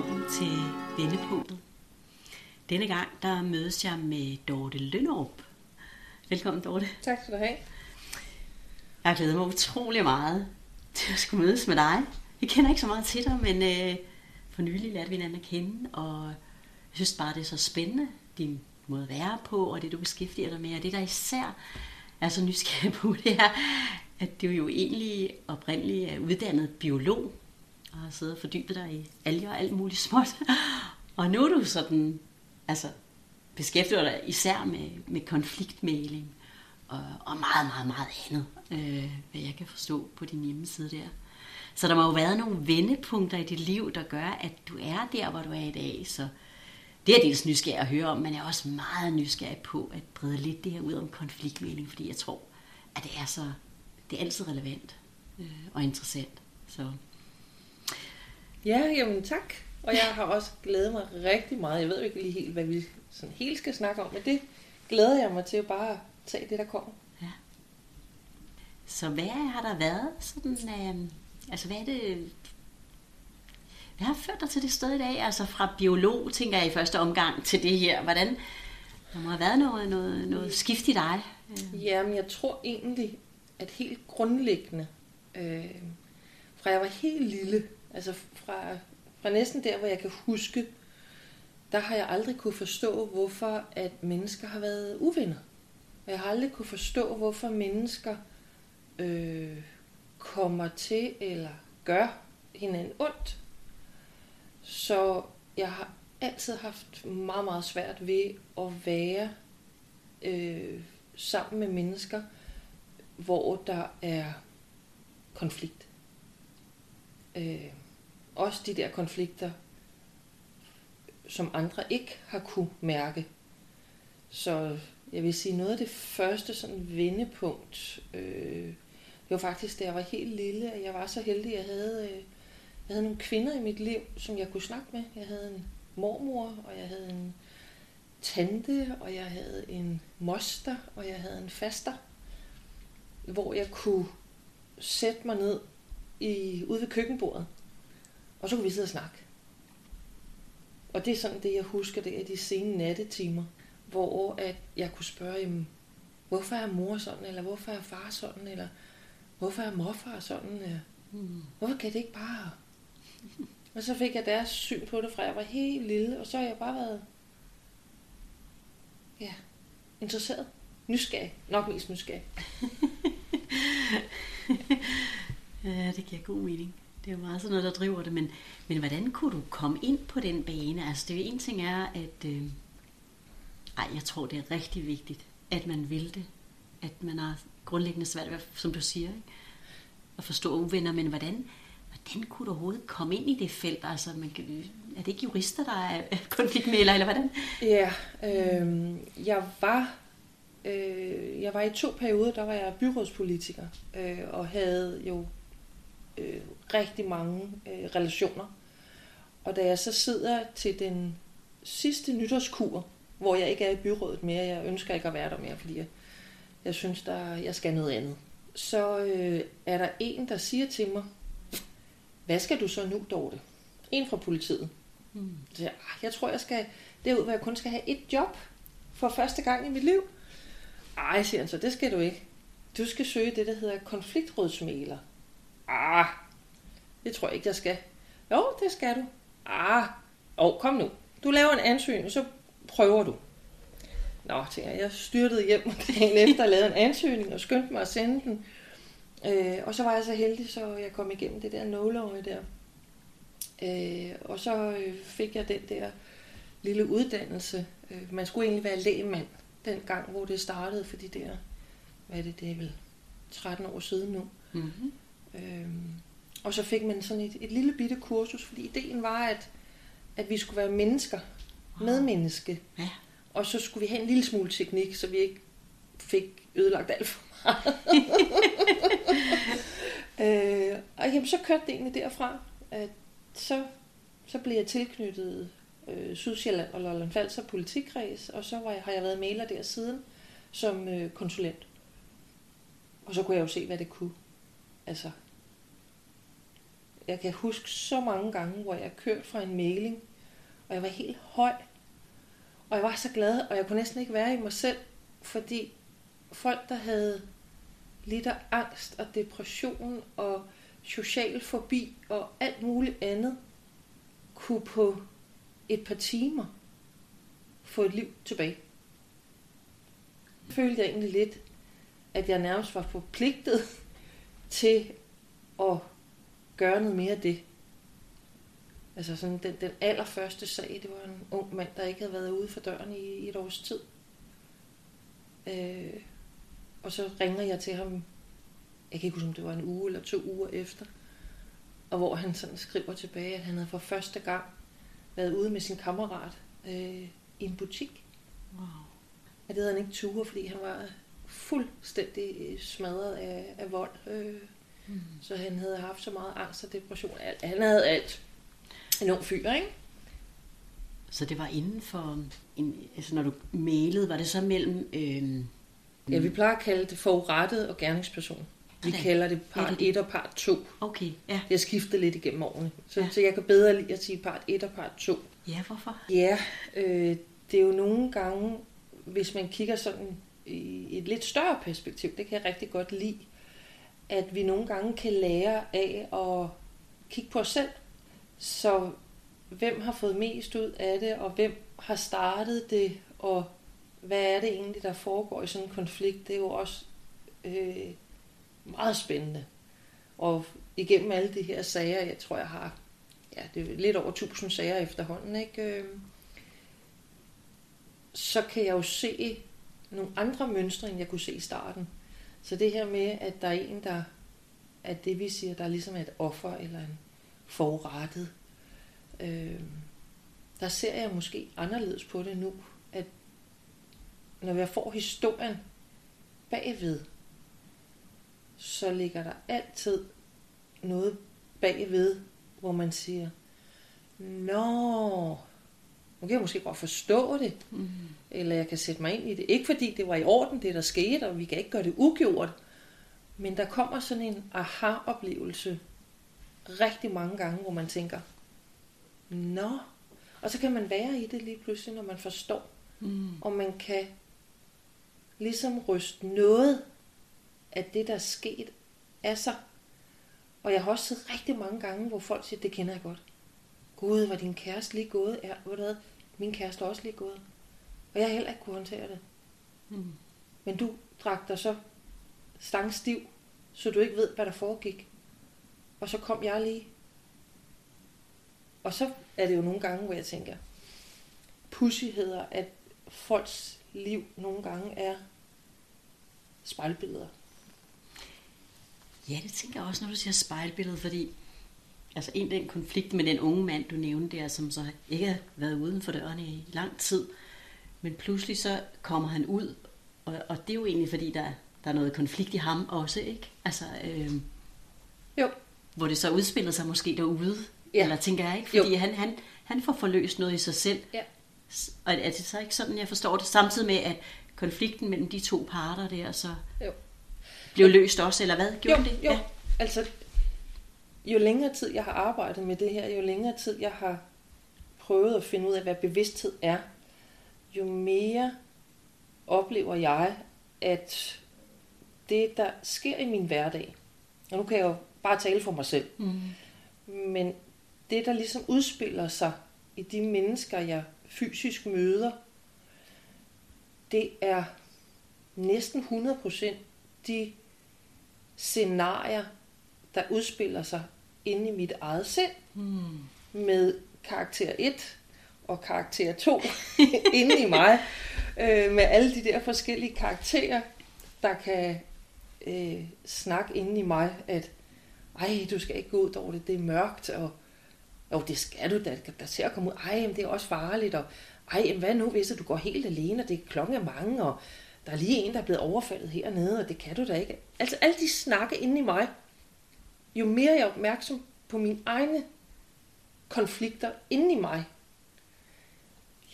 Velkommen til Vendepunktet. Denne gang der mødes jeg med Dorte Lønnerup. Velkommen Dorte. Tak skal du have. Jeg glæder mig utrolig meget til at skulle mødes med dig. Jeg kender ikke så meget til dig, men øh, for nylig lærte vi hinanden at kende, og jeg synes bare, det er så spændende, din måde at være på, og det du beskæftiger dig med, og det der især er så nysgerrig på, det er, at du jo egentlig oprindeligt er uddannet biolog, og har siddet og fordybet dig i alger og alt muligt småt. Og nu er du sådan, altså beskæftiger dig især med, med konfliktmæling og, og meget, meget, meget andet, øh, hvad jeg kan forstå på din hjemmeside der. Så der må jo være nogle vendepunkter i dit liv, der gør, at du er der, hvor du er i dag. Så det er dels nysgerrig at høre om, men jeg er også meget nysgerrig på at brede lidt det her ud om konfliktmæling, fordi jeg tror, at det er så, det er altid relevant øh, og interessant. Så Ja, jamen tak. Og jeg har også glædet mig rigtig meget. Jeg ved jo ikke lige helt, hvad vi sådan helt skal snakke om, men det glæder jeg mig til at bare tage det, der kommer. Ja. Så hvad har der været sådan, øh, altså hvad er det, hvad har ført dig til det sted i dag? Altså fra biolog, tænker jeg i første omgang, til det her. Hvordan, der må have været noget, noget, noget skift i dig. Øh. Jamen, jeg tror egentlig, at helt grundlæggende, øh, fra jeg var helt lille, altså fra, fra næsten der, hvor jeg kan huske, der har jeg aldrig kunne forstå, hvorfor at mennesker har været uvenner. Og jeg har aldrig kunne forstå, hvorfor mennesker øh, kommer til eller gør hinanden ondt. Så jeg har altid haft meget, meget svært ved at være øh, sammen med mennesker, hvor der er konflikt. Øh, også de der konflikter, som andre ikke har kunne mærke. Så jeg vil sige, noget af det første sådan vendepunkt, øh, det var faktisk, da jeg var helt lille, at jeg var så heldig, at jeg havde, øh, jeg havde nogle kvinder i mit liv, som jeg kunne snakke med. Jeg havde en mormor, og jeg havde en tante, og jeg havde en moster, og jeg havde en faster, hvor jeg kunne sætte mig ned i, ude ved køkkenbordet, og så kunne vi sidde og snakke. Og det er sådan det, jeg husker, det er de sene nattetimer, hvor at jeg kunne spørge, jamen, hvorfor er mor sådan, eller hvorfor er far sådan, eller hvorfor er morfar sådan, eller Hmm. hvorfor kan det ikke bare... Og så fik jeg deres syn på det, fra jeg var helt lille, og så har jeg bare været ja, interesseret. Nysgerrig. Nok mest nysgerrig. Ja, det giver god mening. Det er jo meget sådan noget, der driver det. Men, men hvordan kunne du komme ind på den bane? Altså, det er jo en ting er, at... Øh, ej, jeg tror, det er rigtig vigtigt, at man vil det. At man har grundlæggende svært ved, som du siger, ikke? at forstå uvenner. Men hvordan, hvordan kunne du overhovedet komme ind i det felt? Altså, man kan, er det ikke jurister, der er konfliktmæler, eller hvordan? Ja, øh, jeg var øh, jeg var i to perioder, der var jeg byrådspolitiker øh, og havde jo øh, rigtig mange øh, relationer. Og da jeg så sidder til den sidste nytårskur, hvor jeg ikke er i byrådet mere, jeg ønsker ikke at være der mere, fordi jeg, jeg synes, der, jeg skal noget andet, så øh, er der en, der siger til mig, hvad skal du så nu, Dorte? En fra politiet. Hmm. Så jeg, "Ah, jeg tror, jeg skal derud, hvor jeg kun skal have et job for første gang i mit liv. Ej, siger han så, det skal du ikke. Du skal søge det, der hedder konfliktrådsmæler. Ah, det tror jeg ikke, jeg skal. Jo, det skal du. Ah, oh, kom nu. Du laver en ansøgning, så prøver du. Nå, tænker jeg, jeg styrtede hjem dagen efter og lavede en ansøgning og skyndte mig at sende den. Øh, og så var jeg så heldig, så jeg kom igennem det der nåløje der. Øh, og så øh, fik jeg den der lille uddannelse. Øh, man skulle egentlig være lægmand den gang, hvor det startede, fordi det er, hvad er det, det er vel 13 år siden nu. Mm-hmm. Øhm, og så fik man sådan et, et lille bitte kursus, fordi ideen var, at, at vi skulle være mennesker, medmenneske. Ja. Og så skulle vi have en lille smule teknik, så vi ikke fik ødelagt alt for meget. øh, og jamen, så kørte det egentlig derfra, at så, så blev jeg tilknyttet øh, Sydsjælland og Lolland Falster politikreds, og så var jeg, har jeg været mailer der siden som øh, konsulent. Og så kunne jeg jo se, hvad det kunne. Altså, Jeg kan huske så mange gange, hvor jeg kørte fra en mailing, og jeg var helt høj. Og jeg var så glad, og jeg kunne næsten ikke være i mig selv, fordi folk, der havde lidt af angst og depression og social forbi og alt muligt andet, kunne på et par timer få et liv tilbage. Jeg følte jeg egentlig lidt, at jeg nærmest var forpligtet til at gøre noget mere af det. Altså sådan den, den allerførste sag, det var en ung mand, der ikke havde været ude for døren i, i et års tid. Øh, og så ringer jeg til ham, jeg kan ikke huske, om det var en uge eller to uger efter, og hvor han sådan skriver tilbage, at han havde for første gang været ude med sin kammerat øh, i en butik. Wow. Men det havde han ikke ture, fordi han var fuldstændig smadret af, af vold. Øh, Mm. så han havde haft så meget angst og depression. Alt. Han havde alt. En ung fyr, ikke? Så det var inden for, en, altså når du mailede, var det så mellem, øh, Ja, vi plejer at kalde det forurettet og gerningsperson. Vi Sådan. kalder det part det- 1 og part 2. okay, ja, Det har skiftet lidt igennem årene. Så, ja. så jeg kan bedre lide at sige part 1 og part 2. ja, hvorfor? Ja, øh, det er jo nogle gange, hvis man kigger sådan i et lidt større perspektiv, det kan jeg rigtig godt lide, at vi nogle gange kan lære af at kigge på os selv. Så hvem har fået mest ud af det, og hvem har startet det, og hvad er det egentlig, der foregår i sådan en konflikt, det er jo også øh, meget spændende. Og igennem alle de her sager, jeg tror, jeg har ja, det er lidt over 1000 sager efterhånden, ikke? Øh, så kan jeg jo se nogle andre mønstre, end jeg kunne se i starten. Så det her med, at der er en, der er det, vi siger, der er ligesom et offer eller en forrettet, øh, der ser jeg måske anderledes på det nu, at når jeg får historien bagved, så ligger der altid noget bagved, hvor man siger, Nå, nu kan jeg måske godt forstå det, Mm. eller jeg kan sætte mig ind i det. Ikke fordi det var i orden, det der skete, og vi kan ikke gøre det ugjort, men der kommer sådan en aha-oplevelse rigtig mange gange, hvor man tænker, Nå, og så kan man være i det lige pludselig, når man forstår, Mm. og man kan ligesom ryste noget af det, der er sket af sig. Og jeg har også set rigtig mange gange, hvor folk siger, det kender jeg godt. Gud, var din kæreste lige gået? Ja, du hvad? Min kæreste er også lige gået. Og jeg heller ikke kunne håndtere det. Mm. Men du drak dig så stangstiv, så du ikke ved, hvad der foregik. Og så kom jeg lige. Og så er det jo nogle gange, hvor jeg tænker, pussigheder, at folks liv nogle gange er spejlbilleder. Ja, det tænker jeg også, når du siger spejlbillede, fordi altså en den konflikt med den unge mand, du nævnte der, som så ikke har været uden for døren i lang tid, men pludselig så kommer han ud, og, og det er jo egentlig, fordi der, der er noget konflikt i ham også, ikke? Altså, øh, Jo, hvor det så udspillede sig måske derude, ja. Ja. eller tænker jeg ikke? Jo. Fordi han, han, han får forløst noget i sig selv, ja. Og er det så ikke sådan, jeg forstår det, samtidig med, at konflikten mellem de to parter der, så Jo. blev løst også, eller hvad? Gjorde jo, det? Jo, altså jo længere tid jeg har arbejdet med det her, jo længere tid jeg har prøvet at finde ud af, hvad bevidsthed er, jo mere oplever jeg, at det, der sker i min hverdag, og nu kan jeg jo bare tale for mig selv, Mm. men det, der ligesom udspiller sig i de mennesker, jeg fysisk møder, det er næsten 100% de scenarier, der udspiller sig inde i mit eget sind, Mm. med karakter 1 og karakter 2 inde i mig, øh, med alle de der forskellige karakterer, der kan øh, snakke inde i mig, at ej, du skal ikke gå ud det, det er mørkt, og jo, det skal du da, der ser at komme ud, ej, men det er også farligt, og ej, men hvad nu, hvis du går helt alene, og det er klokken er mange, og der er lige en, der er blevet overfaldet hernede, og det kan du da ikke. Altså, alle de snakke inde i mig, jo mere jeg er opmærksom på mine egne konflikter inde i mig,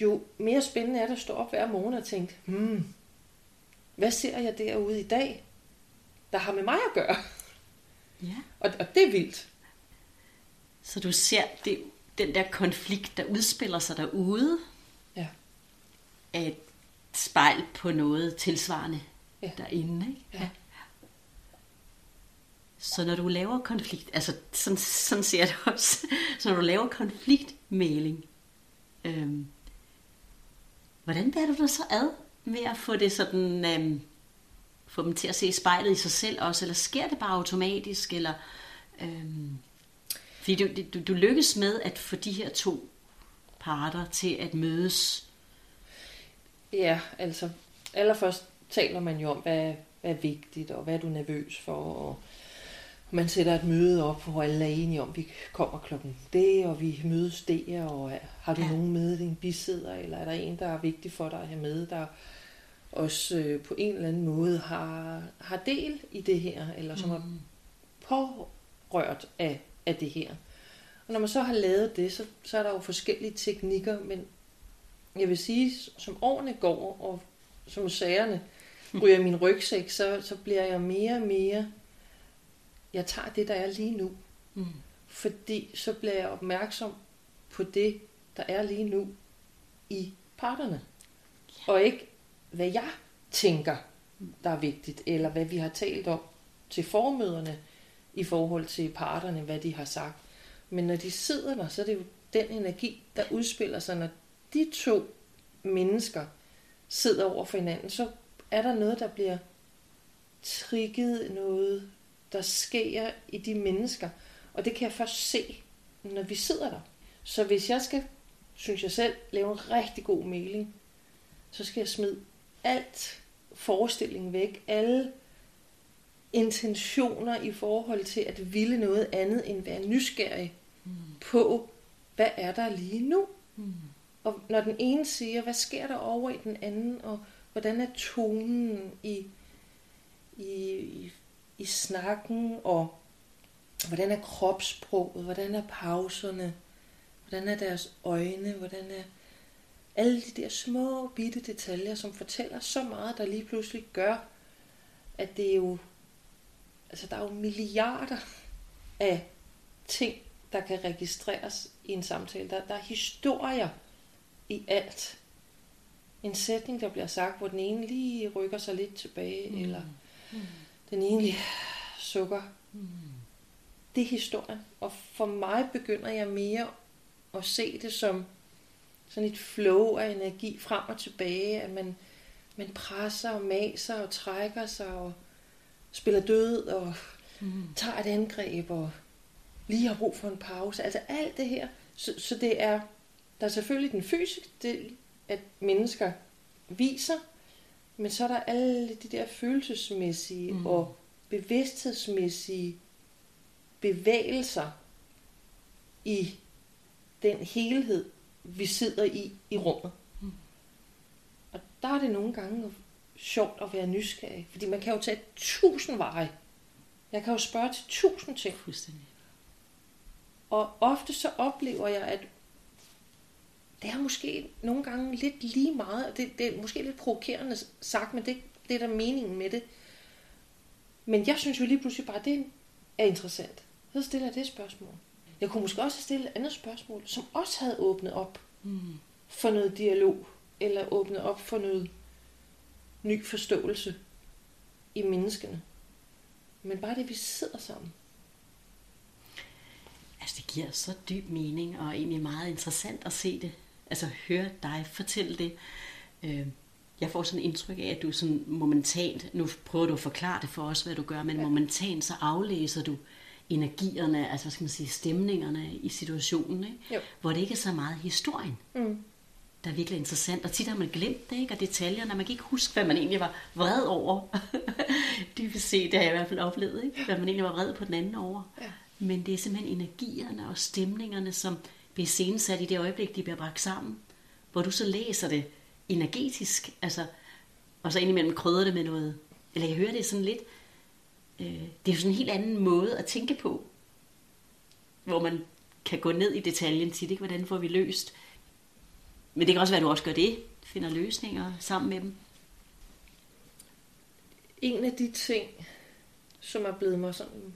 jo mere spændende er det at stå op hver morgen og tænke, hmm, hvad ser jeg derude i dag, der har med mig at gøre? Ja. Og, og det er vildt. Så du ser det, den der konflikt, der udspiller sig derude, Ja. er et spejl på noget tilsvarende Ja. derinde. Ikke? Ja. Så når du laver konflikt, altså sådan, sådan ser jeg det også, så når du laver konfliktmæling, øhm, hvordan bærer du dig så ad med at få det sådan, øhm, få dem til at se spejlet i sig selv også, eller sker det bare automatisk, eller øhm, fordi du, du, du lykkes med at få de her to parter til at mødes. Ja, altså allerførst taler man jo om, hvad, hvad er vigtigt, og hvad er du nervøs for, og man sætter et møde op, hvor alle er enige om, at vi kommer klokken det, og vi mødes der, og har du Ja. nogen med, din bisidder, eller er der en, der er vigtig for dig at have med, der også øh, på en eller anden måde har, har del i det her, eller som mm. er pårørt af, af det her. Og når man så har lavet det, så, så er der jo forskellige teknikker, men jeg vil sige, som årene går, og som sagerne ryger i min rygsæk, så, så bliver jeg mere og mere, jeg tager det, der er lige nu. Mm. Fordi så bliver jeg opmærksom på det, der er lige nu i parterne. Og ikke, hvad jeg tænker, der er vigtigt, eller hvad vi har talt om til formøderne i forhold til parterne, hvad de har sagt. Men når de sidder der, så er det jo den energi, der udspiller sig, når de to mennesker sidder over for hinanden, så er der noget, der bliver trigget, noget, der sker i de mennesker. Og det kan jeg først se, når vi sidder der. Så hvis jeg skal, synes jeg selv, lave en rigtig god mailing, så skal jeg smide alt forestillingen væk, alle intentioner i forhold til at ville noget andet end være nysgerrig mm. på, hvad er der lige nu? Mm. Og når den ene siger, hvad sker der over i den anden, og hvordan er tonen i, i, i, i snakken, og hvordan er kropssproget, hvordan er pauserne, hvordan er deres øjne, hvordan er alle de der små bitte detaljer, som fortæller så meget, der lige pludselig gør, at det er jo, altså der er jo milliarder af ting, der kan registreres i en samtale. Der, der er historier i alt. En sætning, der bliver sagt, hvor den ene lige rykker sig lidt tilbage, mm. eller Mm den ene sukker. Mm. Det er historien. Og for mig begynder jeg mere at se det som sådan et flow af energi frem og tilbage, at man, man presser og maser og trækker sig og spiller død og Mm. tager et angreb og lige har brug for en pause. Altså alt det her. Så, så det er, der er selvfølgelig den fysiske del, at mennesker viser, men så er der alle de der følelsesmæssige Mm. og bevidsthedsmæssige bevægelser i den helhed, vi sidder i i rummet. Mm. Og der er det nogle gange sjovt at være nysgerrig, fordi man kan jo tage tusind veje. Jeg kan jo spørge til tusind ting. Fuldstændig. Og ofte så oplever jeg, at det er måske nogle gange lidt lige meget, og det, det er måske lidt provokerende sagt, men det, det er der meningen med det. Men jeg synes jo lige pludselig bare, at det er interessant. Så stiller jeg det spørgsmål. Jeg kunne måske også stille et andet spørgsmål, som også havde åbnet op Mm. for noget dialog, eller åbnet op for noget ny forståelse i menneskene. Men bare det, vi sidder sammen. Altså, det giver så dyb mening, og egentlig meget interessant at se det. Altså, høre dig fortælle det. Øh, Jeg får sådan indtryk af, at du sådan momentant, nu prøver du at forklare det for os, hvad du gør, men ja. momentant så aflæser du energierne, altså hvad skal man sige, stemningerne i situationen, ikke? Jo. hvor det ikke er så meget historien, Mm. der er virkelig interessant. Og tit har man glemt det, ikke? og detaljerne, man kan ikke huske, hvad man egentlig var vred over. Dybest set, det har jeg i hvert fald oplevet, ikke? hvad man egentlig var vred på den anden over. Ja. Men det er simpelthen energierne og stemningerne, som bliver scenesat i det øjeblik, de bliver bragt sammen. Hvor du så læser det energetisk, altså, og så indimellem krydder det med noget, eller jeg hører det sådan lidt, øh, det er jo sådan en helt anden måde at tænke på, hvor man kan gå ned i detaljen tit, ikke? hvordan får vi løst. Men det kan også være, at du også gør det, finder løsninger sammen med dem. En af de ting, som er blevet mig sådan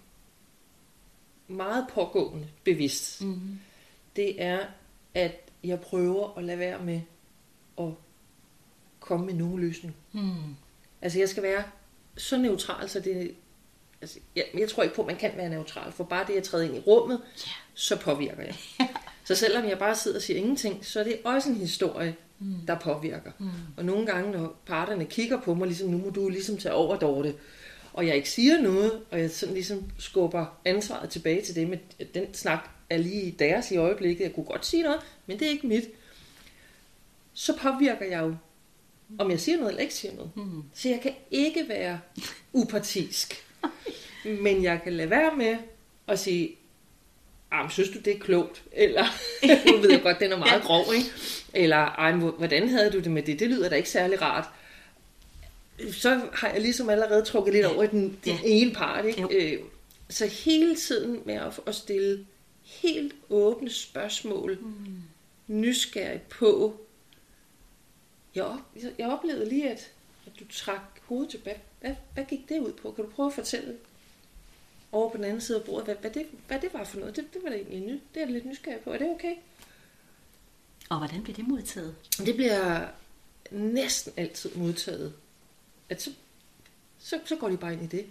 meget pågående bevidst, Mm. Det er, at jeg prøver at lade være med at komme med nogen løsning. Mm. Altså jeg skal være så neutral, så det... Altså, jeg, jeg tror ikke på, at man kan være neutral, for bare det at træde ind i rummet, Ja. så påvirker jeg. Så selvom jeg bare sidder og siger ingenting, så er det også en historie, Mm. der påvirker. Mm. Og nogle gange, når parterne kigger på mig, ligesom nu må du ligesom tage over, Dorte, og jeg ikke siger noget, og jeg sådan ligesom skubber ansvaret tilbage til dem, at den snak er lige deres i øjeblikket, jeg kunne godt sige noget, men det er ikke mit, så påvirker jeg jo, om jeg siger noget eller ikke siger noget. Mm. Så jeg kan ikke være upartisk. Men jeg kan lade være med at sige, ah, synes du det er klogt? Eller, nu ved jeg godt, den er meget grov, ikke? Eller, ej, hvordan havde du det med det? Det lyder da ikke særlig rart. Så har jeg ligesom allerede trukket lidt over i den, den Ja. ene part, Jo. ikke? Øh, Så hele tiden med at, at stille helt åbne spørgsmål, Mm. nysgerrig på. Jeg, jeg, oplevede lige, at, at du trak hovedet tilbage. Hvad, hvad gik det ud på? Kan du prøve at fortælle over på den anden side af bordet, hvad, hvad, det, hvad det var for noget? Det, det var da egentlig nyt. Det er jeg lidt nysgerrig på. Er det okay? Og hvordan bliver det modtaget? Det bliver næsten altid modtaget. At så, så, så går de bare ind i det.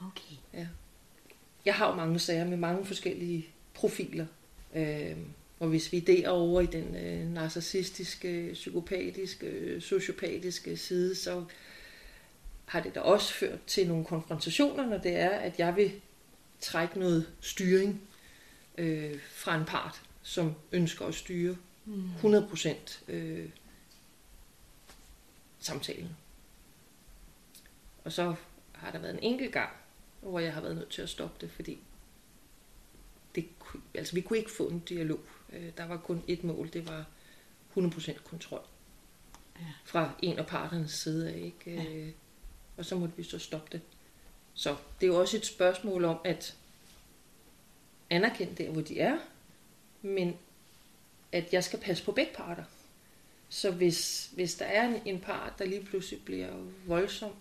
Okay. Ja. Jeg har jo mange sager med mange forskellige profiler. Øh, og hvis vi er derovre i den øh, narcissistiske, psykopatiske, øh, sociopatiske side, så har det da også ført til nogle konfrontationer, når det er, at jeg vil trække noget styring øh, fra en part, som ønsker at styre Mm. 100% øh, samtalen. Og så har der været en enkelt gang, hvor jeg har været nødt til at stoppe det, fordi det, altså, vi kunne ikke få en dialog. Øh, Der var kun et mål, det var 100% kontrol. Ja. Fra en af parternes side af, ikke? Ja. Øh, Og så måtte vi så stoppe det. Så det er jo også et spørgsmål om at anerkende der, hvor de er, men at jeg skal passe på begge parter. Så hvis, hvis der er en, en part, der lige pludselig bliver voldsom,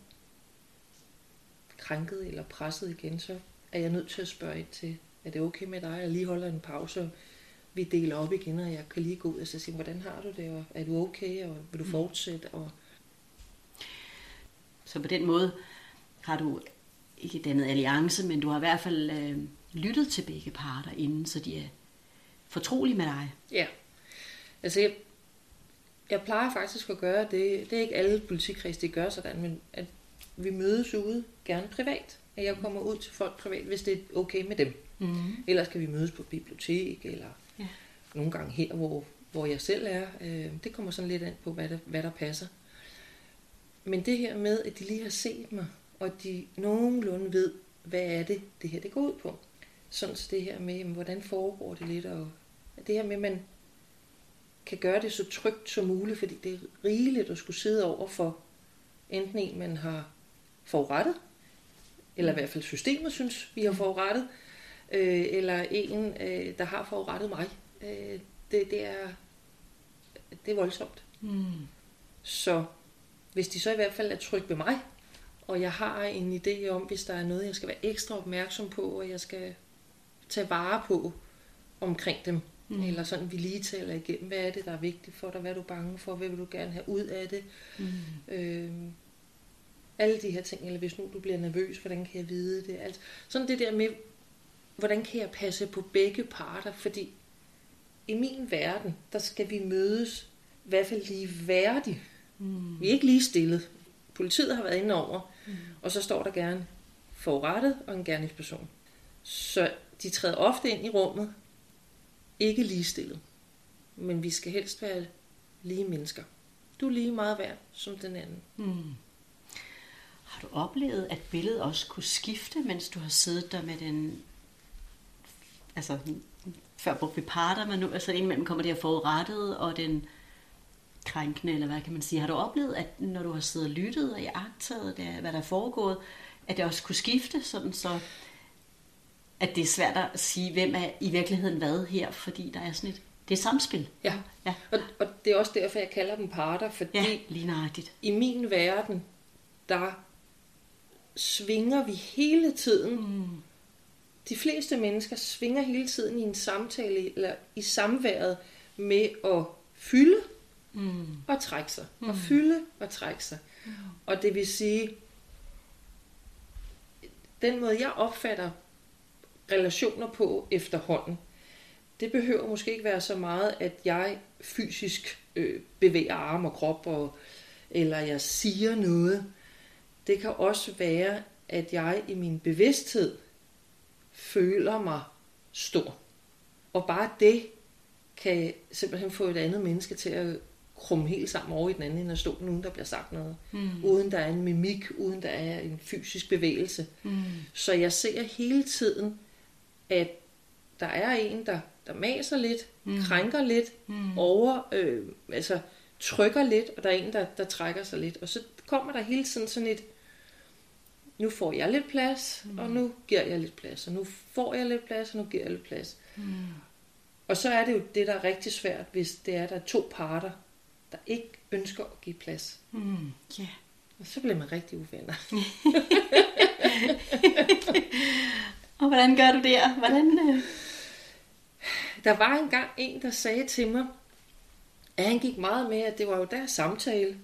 krænket eller presset igen, så er jeg nødt til at spørge ind til, er det okay med dig, at jeg lige holder en pause, og vi deler op igen, og jeg kan lige gå ud og så sige, hvordan har du det, og er du okay, og vil du fortsætte? Og Så på den måde har du ikke dannet alliance, men du har i hvert fald øh, lyttet til begge parter inden, så de er fortrolige med dig. Ja. Altså, jeg, jeg plejer faktisk at gøre det. Det er ikke alle politikreds, de gør sådan, men at vi mødes ude, gerne privat. At jeg kommer ud til folk privat, hvis det er okay med dem. Mm. Ellers kan vi mødes på bibliotek, eller Ja. nogle gange her, hvor, hvor jeg selv er. Øh, det kommer sådan lidt an på, hvad der, hvad der passer. Men det her med, at de lige har set mig, og de nogenlunde ved, hvad er det, det her det går ud på. Sådan så det her med, jamen, hvordan foregår det lidt, og det her med, at man kan gøre det så trygt som muligt, fordi det er rigeligt at skulle sidde over for enten en, man har forurettet, eller i hvert fald systemet synes, vi har forurettet, øh, eller en, øh, der har forurettet mig. Øh, det, det, er, det er voldsomt. Mm. Så hvis de så i hvert fald er trygge ved mig, og jeg har en idé om, hvis der er noget, jeg skal være ekstra opmærksom på, og jeg skal tage vare på omkring dem, Mm. eller sådan vi lige taler igennem, hvad er det, der er vigtigt for dig, hvad er du bange for, hvad vil du gerne have ud af det, Mm. øh, alle de her ting, eller hvis nu du bliver nervøs, hvordan kan jeg vide det, altså sådan det der med, hvordan kan jeg passe på begge parter, fordi i min verden, der skal vi mødes i hvert fald lige værdigt, Mm. vi er ikke lige stillet. Politiet har været inde over, Mm. og så står der gerne forurettet og en gerningsperson. Så de træder ofte ind i rummet, ikke ligestillet. Men vi skal helst være lige mennesker. Du er lige meget værd som den anden. Mm. Har du oplevet, at billedet også kunne skifte, mens du har siddet der med den... Altså, før brugte vi parter, men nu altså indimellem kommer det her forurettet og den krænkende, eller hvad kan man sige. Har du oplevet, at når du har siddet og lyttet og jagtet, hvad der er foregået, at det også kunne skifte, sådan så at det er svært at sige, hvem er i virkeligheden hvad her, fordi der er sådan et, det er samspil. Ja, Ja, og, og det er også derfor, jeg kalder dem parter, fordi ja lige nøjagtigt. i min verden, der svinger vi hele tiden Mm. de fleste mennesker svinger hele tiden i en samtale eller i samværet med at fylde Mm. og trække sig. Og fylde og trække sig. Og det vil sige, den måde jeg opfatter relationer på efterhånden, det behøver måske ikke være så meget, at jeg fysisk øh, bevæger arm og krop, og, eller jeg siger noget. Det kan også være, at jeg i min bevidsthed føler mig stor. Og bare det kan simpelthen få et andet menneske til at krumme helt sammen over i den anden ende af stolen, uden der bliver sagt noget. Mm. Uden der er en mimik, uden der er en fysisk bevægelse. Mm. Så jeg ser hele tiden, at der er en, der, der maser lidt, mm. krænker lidt, mm. over, øh, altså trykker lidt, og der er en, der, der trækker sig lidt. Og så kommer der hele tiden sådan et, nu får jeg lidt plads, mm. og nu giver jeg lidt plads, og nu får jeg lidt plads, og nu giver jeg lidt plads. Mm. Og så er det jo det, der er rigtig svært, hvis det er, der er to parter, der ikke ønsker at give plads. Mm. Ja. Og så bliver man rigtig uvenner. Og hvordan gør du der? Hvordan, øh... Der var engang en, der sagde til mig, at han gik meget med, at det var jo deres samtale.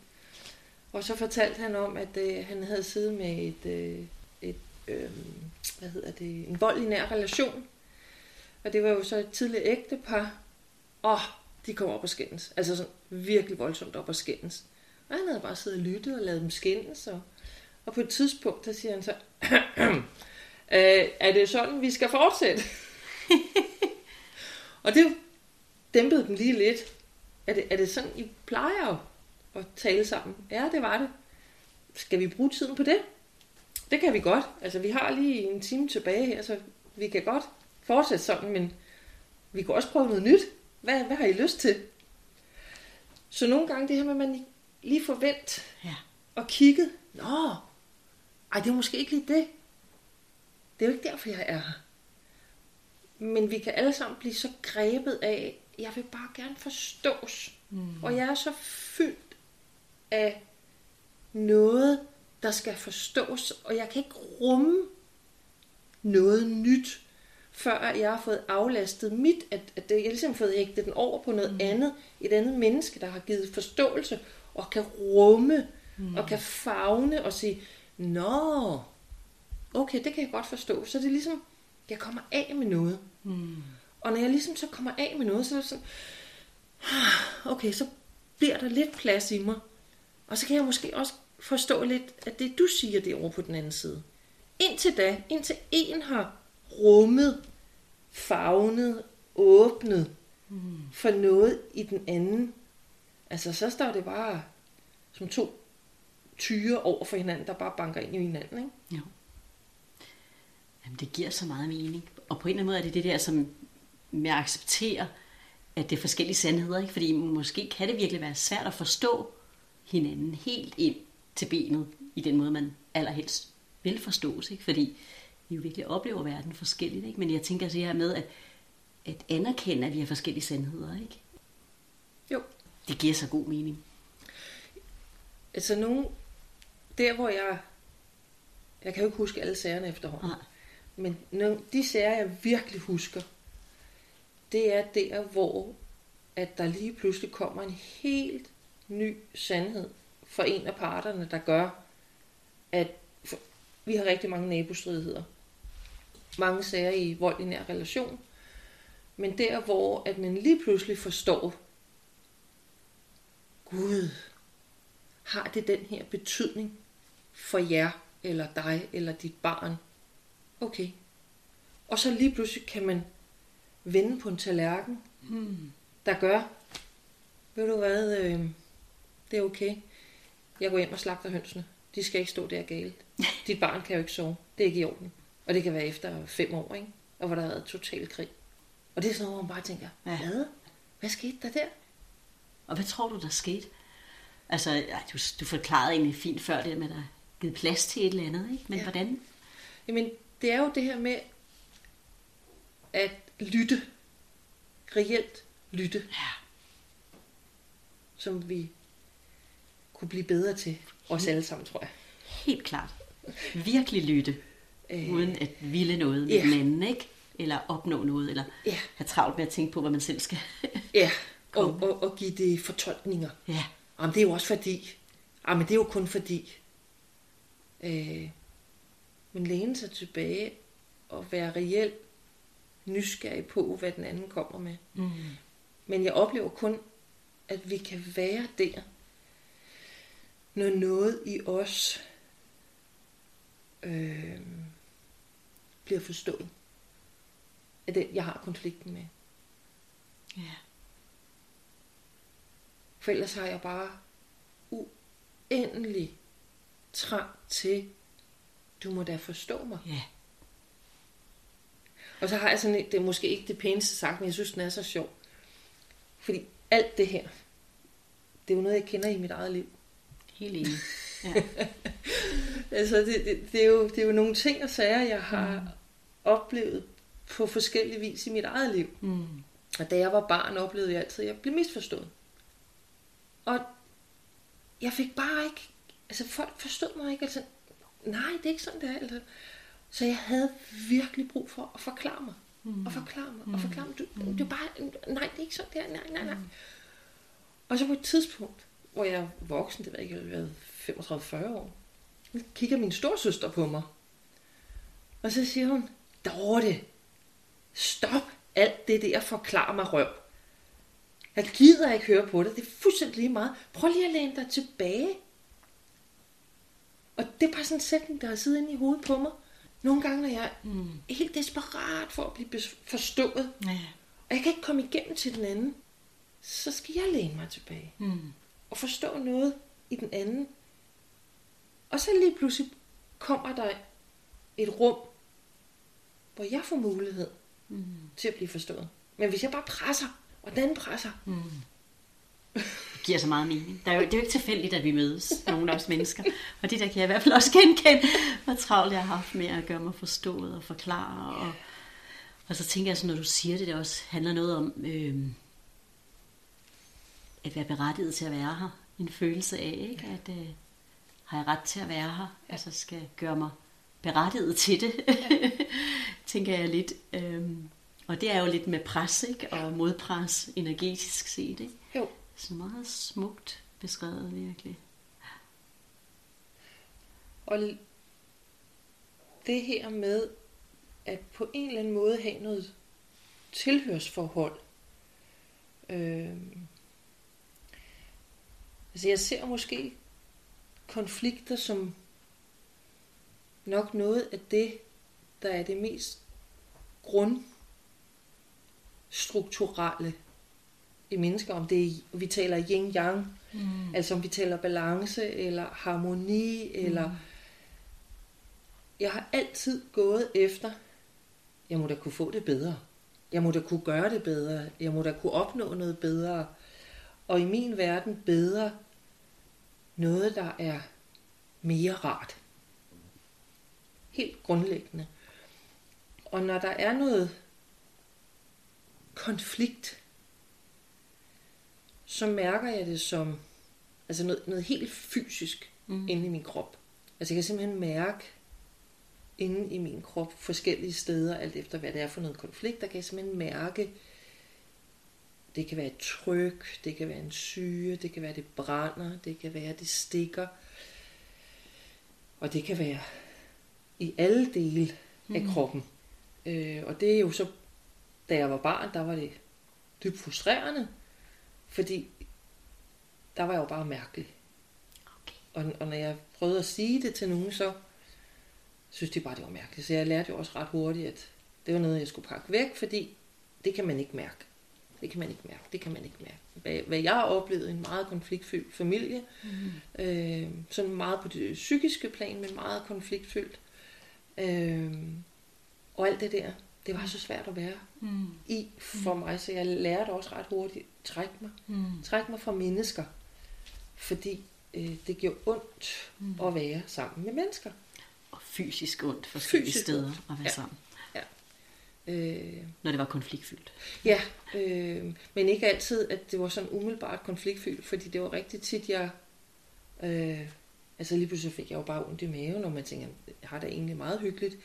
Og så fortalte han om, at øh, han havde siddet med et, øh, et øh, hvad hedder det, en vold i nær relation. Og det var jo så et tidligt ægtepar. Og de kom op og skændes. Altså sådan virkelig voldsomt op og skændes. Og han havde bare siddet og lyttet og lavet dem skændes. Og, og på et tidspunkt, der siger han så, øh, er det sådan, vi skal fortsætte? og det dæmpede dem lige lidt. Er det, er det sådan, I plejer at tale sammen? Ja, det var det. Skal vi bruge tiden på det? Det kan vi godt. Altså, vi har lige en time tilbage her, så vi kan godt fortsætte sådan, men vi kan også prøve noget nyt. Hvad, hvad har I lyst til? Så nogle gange det her med, at man lige forvent Ja. og kigget. Nå, ej, det er måske ikke lige det. Det er jo ikke derfor, jeg er her. Men vi kan alle sammen blive så grebet af, jeg vil bare gerne forstås. Mm. Og jeg er så fyldt af noget, der skal forstås, og jeg kan ikke rumme noget nyt, før jeg har fået aflastet mit, at, at jeg ligesom fået hægtet den over på noget mm. andet, et andet menneske, der har givet forståelse, og kan rumme, mm. og kan fagne og sige, nå, okay, det kan jeg godt forstå. Så det er ligesom, jeg kommer af med noget. Mm. Og når jeg ligesom så kommer af med noget, så er det sådan, okay, så bliver der lidt plads i mig. Og så kan jeg måske også forstå lidt, at det du siger derovre på den anden side. Indtil da, indtil en har rummet, fagnet, åbnet mm. for noget i den anden, altså så står det bare som to tyre over for hinanden, der bare banker ind i hinanden. Ikke? Jo. Jamen, det giver så meget mening. Og på en eller anden måde er det det der, som med at acceptere, at det er forskellige sandheder. Ikke? Fordi måske kan det virkelig være svært at forstå hinanden helt ind til benet, i den måde, man allerhelst vil forstås. Ikke? Fordi vi jo virkelig oplever verden forskelligt. Ikke? Men jeg tænker så her med, at, at anerkende, at vi har forskellige sandheder. Ikke? Jo. Det giver så god mening. Altså nogen, der hvor jeg, jeg kan jo ikke huske alle sagerne efterhånden, Nej. men nogle, de sager jeg virkelig husker, det er der hvor, at der lige pludselig kommer en helt ny sandhed for en af parterne, der gør, at vi har rigtig mange nabostridigheder. Mange sager i vold i nær relation. Men der hvor, at man lige pludselig forstår, Gud, har det den her betydning for jer, eller dig, eller dit barn? Okay. Og så lige pludselig kan man vende på en tallerken, Hmm. der gør, ved du hvad, øh, det er okay. Jeg går hjem og slagter hønsene. De skal ikke stå der galt. Dit barn kan jo ikke sove. Det er ikke i orden. Og det kan være efter fem år, ikke? Og hvor der har været total krig. Og det er sådan noget, hvor man bare tænker, Ja. hvad? Hvad skete der der? Og hvad tror du, der skete? Altså, ej, du, du forklarede egentlig fint før det med, at der er givet plads til et eller andet, ikke? Men ja. hvordan? Jamen, det er jo det her med at lytte. Reelt lytte, Ja. som vi kunne blive bedre til. Os alle sammen, tror jeg. Helt klart. Virkelig lytte. Øh, uden at ville noget med ja. den anden, ikke? Eller opnå noget, eller Ja. have travlt med at tænke på, hvad man selv skal. Ja, og, og, og give det fortolkninger. ja. Jamen, det er jo også fordi. Jamen, det er jo kun fordi. Øh, men læne sig tilbage og være reelt nysgerrig på, hvad den anden kommer med. Mm. Men jeg oplever kun, at vi kan være der, når noget i os øh, bliver forstået. Af den, jeg har konflikten med. Ja. For ellers har jeg bare uendelig trang til, du må da forstå mig. Ja. Og så har jeg sådan, et- det er måske ikke det pæneste sagt, men jeg synes, den er så sjov. Fordi alt det her, det er jo noget, jeg kender i mit eget liv. Helt enig. Ja. Altså, det, det, det, er, jo, det er jo nogle ting og sager, jeg har mm. oplevet på forskellige vis i mit eget liv. Mm. Og da jeg var barn, oplevede jeg altid, at jeg blev misforstået. Og jeg fik bare ikke... Altså, folk forstod mig ikke. Altså, nej, det er ikke sådan, det er. Altså. Så jeg havde virkelig brug for at forklare mig. Mm. Og forklare mig. Og forklare mig. Du, det er bare... Nej, det er ikke sådan, det er. Nej, nej, nej. Mm. Og så på et tidspunkt, hvor jeg er voksen, det ved jeg ikke, jeg har været 35-40 år, så kigger min storsøster på mig. Og så siger hun, Dorte, stop alt det der, forklar mig røv. Jeg gider ikke høre på det, det er fuldstændig lige meget. Prøv lige at læne dig tilbage. Og det er bare sådan en sætning, der har siddet inde i hovedet på mig. Nogle gange, når jeg er Mm. helt desperat for at blive forstået, Ja. og jeg kan ikke komme igennem til den anden, så skal jeg læne mig tilbage Mm. Og forstå noget i den anden. Og så lige pludselig kommer der et rum, hvor jeg får mulighed Mm. til at blive forstået. Men hvis jeg bare presser, og den presser, Mm. Det giver så meget mening. Der er jo, det er jo ikke tilfældigt, at vi mødes, nogle af os mennesker. Og det der kan jeg i hvert fald også genkende, hvor travlt jeg har haft med at gøre mig forstået og forklare. Og, og så tænker jeg så, når du siger det, det også handler noget om øh, at være berettiget til at være her. En følelse af, ikke? at øh, har jeg ret til at være her? Ja. Altså skal gøre mig berettiget til det, tænker jeg lidt. Øhm, og det er jo lidt med pres, ikke? Og modpres energetisk set, ikke? jo, Så meget smukt beskrevet, virkelig. og det her med at på en eller anden måde have noget tilhørsforhold. Øh, altså jeg ser måske konflikter som nok noget af det, der er det mest grundstrukturelle i mennesker, om det er, vi taler yin-yang, Mm. altså om vi taler balance eller harmoni, mm. eller jeg har altid gået efter, jeg må da kunne få det bedre. Jeg må da kunne gøre det bedre. Jeg må da kunne opnå noget bedre. Og i min verden bedre noget, der er mere rart. Helt grundlæggende. Og når der er noget konflikt, så mærker jeg det som altså noget, noget helt fysisk Mm. inde i min krop. Altså jeg kan simpelthen mærke inde i min krop forskellige steder, alt efter hvad det er for noget konflikt, der kan jeg simpelthen mærke, det kan være et tryk, det kan være en syge, det kan være, det brænder, det kan være, det stikker, og det kan være i alle dele af Mm. kroppen. Øh, og det er jo så, da jeg var barn, der var det dybt frustrerende, fordi der var jeg jo bare mærkelig. Okay. Og, og når jeg prøvede at sige det til nogen, så synes de bare, det var mærkeligt. Så jeg lærte jo også ret hurtigt, at det var noget, jeg skulle pakke væk, fordi det kan man ikke mærke. Det kan man ikke mærke. Det kan man ikke mærke. Hvad, hvad jeg har oplevet i en meget konfliktfyldt familie, Mm. øh, sådan meget på det psykiske plan, men meget konfliktfyldt. Øh, og alt det der, det var så svært at være Mm. i for mig, så jeg lærte også ret hurtigt at trække mig. Mm. Trække mig fra mennesker, fordi øh, det gjorde ondt Mm. at være sammen med mennesker. Og fysisk ondt forskellige Fysisk steder ondt. at være Ja. sammen, Øh, når det var konfliktfyldt. ja, øh, men ikke altid, at det var sådan umiddelbart konfliktfyldt, fordi det var rigtig tit, jeg øh, Altså lige pludselig fik jeg jo bare ondt i maven, og man tænker, jeg har det egentlig meget hyggeligt.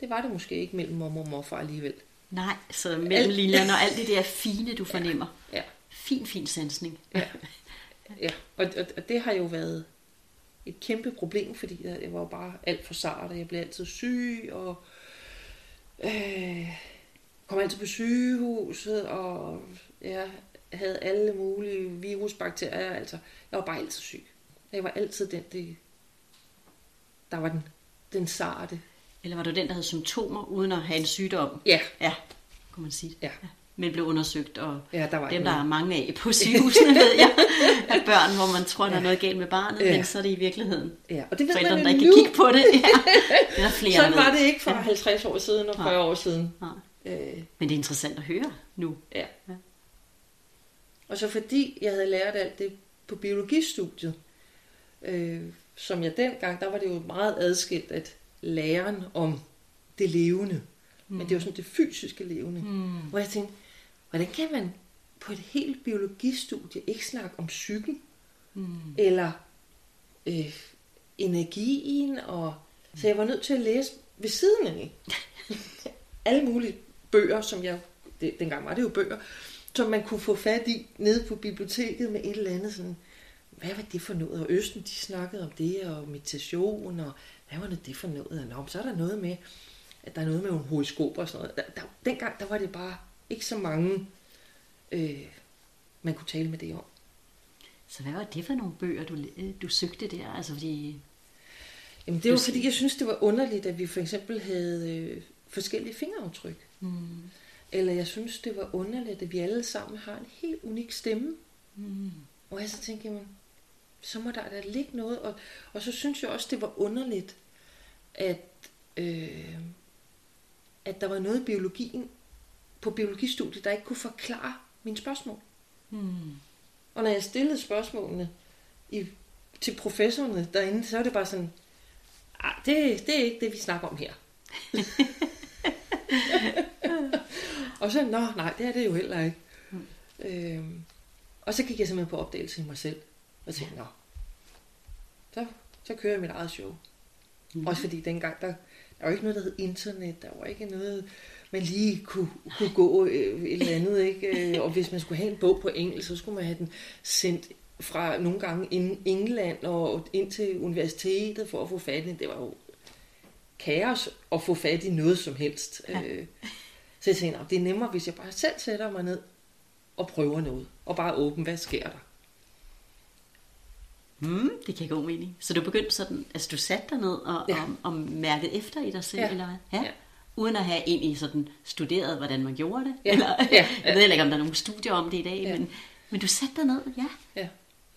Det var det måske ikke mellem mormor og morfar alligevel. Nej, så mellem linjerne og alt det der fine, du fornemmer. Ja, Fin, fin sansning. ja. ja. Og, og, og det har jo været et kæmpe problem, fordi jeg jeg var jo bare alt for sart, og jeg blev altid syg, og øh, kom altid på sygehuset, og jeg havde alle mulige virusbakterier. Altså, jeg var bare altid syg. Jeg var altid den, det, der var den, den sarte. Eller var du den, der havde symptomer, uden at have en sygdom? Ja, Ja, kunne man sige det. ja. Men blev undersøgt, og Ja, der var dem, der er mange af på sygehusene, ved jeg, er børn, hvor man tror, der er noget galt med barnet, Ja. men så er det i virkeligheden Ja, og det ved forældrene, der man ikke jo kan nu. kigge på det. Ja. Det er der flere, Sådan der var det ikke for 50 år siden og 40 år siden. Nej. Øh, Men det er interessant at høre nu. ja. Ja. Og så fordi jeg havde lært alt det på biologistudiet, øh, som jeg dengang, der var det jo meget adskilt, at læren om det levende, mm. men det var sådan det fysiske levende, mm. hvor jeg tænkte, hvordan kan man på et helt biologistudie ikke snakke om psyken, mm. eller øh, energien, og så jeg var nødt til at læse ved siden af alle mulige bøger, som jeg, det, dengang var det jo bøger, som man kunne få fat i nede på biblioteket med et eller andet sådan, hvad var det for noget? Og Østen, de snakkede om det, og meditation, og hvad var det for noget? Og nå, så er der noget med, at der er noget med nogle horoskoper og sådan noget. Der, der, dengang, der var det bare ikke så mange, øh, man kunne tale med det om. Så hvad var det for nogle bøger, du, øh, du søgte der? Altså fordi, Jamen, det var fordi, jeg synes, det var underligt, at vi for eksempel havde øh, forskellige fingeraftryk. mm, Eller jeg synes, det var underligt, at vi alle sammen har en helt unik stemme. mm, Og jeg så tænkte, jamen, så må der da ligge noget. Og, og så synes jeg også, det var underligt, at, øh, at der var noget i biologien, på biologistudiet, der ikke kunne forklare mine spørgsmål. mm, Og når jeg stillede spørgsmålene i, til professorerne derinde, så var det bare sådan, "Ah, det, det er ikke det, vi snakker om her. og så, nå, nej, det er det jo heller ikke. Mm. Øhm, og så gik jeg simpelthen på opdagelse i mig selv, og tænkte, nå, så, så kører jeg mit eget show. Mm. Også fordi dengang, der, der var ikke noget, der hed internet, der var ikke noget, man lige kunne, kunne gå øh, et eller andet, ikke? Øh, Og hvis man skulle have en bog på engelsk, så skulle man have den sendt fra nogle gange ind England og ind til universitetet for at få fat i den. Det var jo kaos at få fat i noget som helst. Ja. Øh, Så jeg tænkte, "Nå, det er nemmere, hvis jeg bare selv sætter mig ned og prøver noget. Og bare åben, hvad sker der? mm, det kan god mening. Så du begyndte sådan, altså du satte dig ned og, ja. og, og mærkede efter i dig selv, Ja. eller hvad? Ja. Ja. Uden at have egentlig sådan studeret, hvordan man gjorde det. Ja. Eller, Ja. Jeg Ja. ved heller ikke, om der er nogle studier om det i dag, Ja. men, men du satte dig ned, ja. Ja.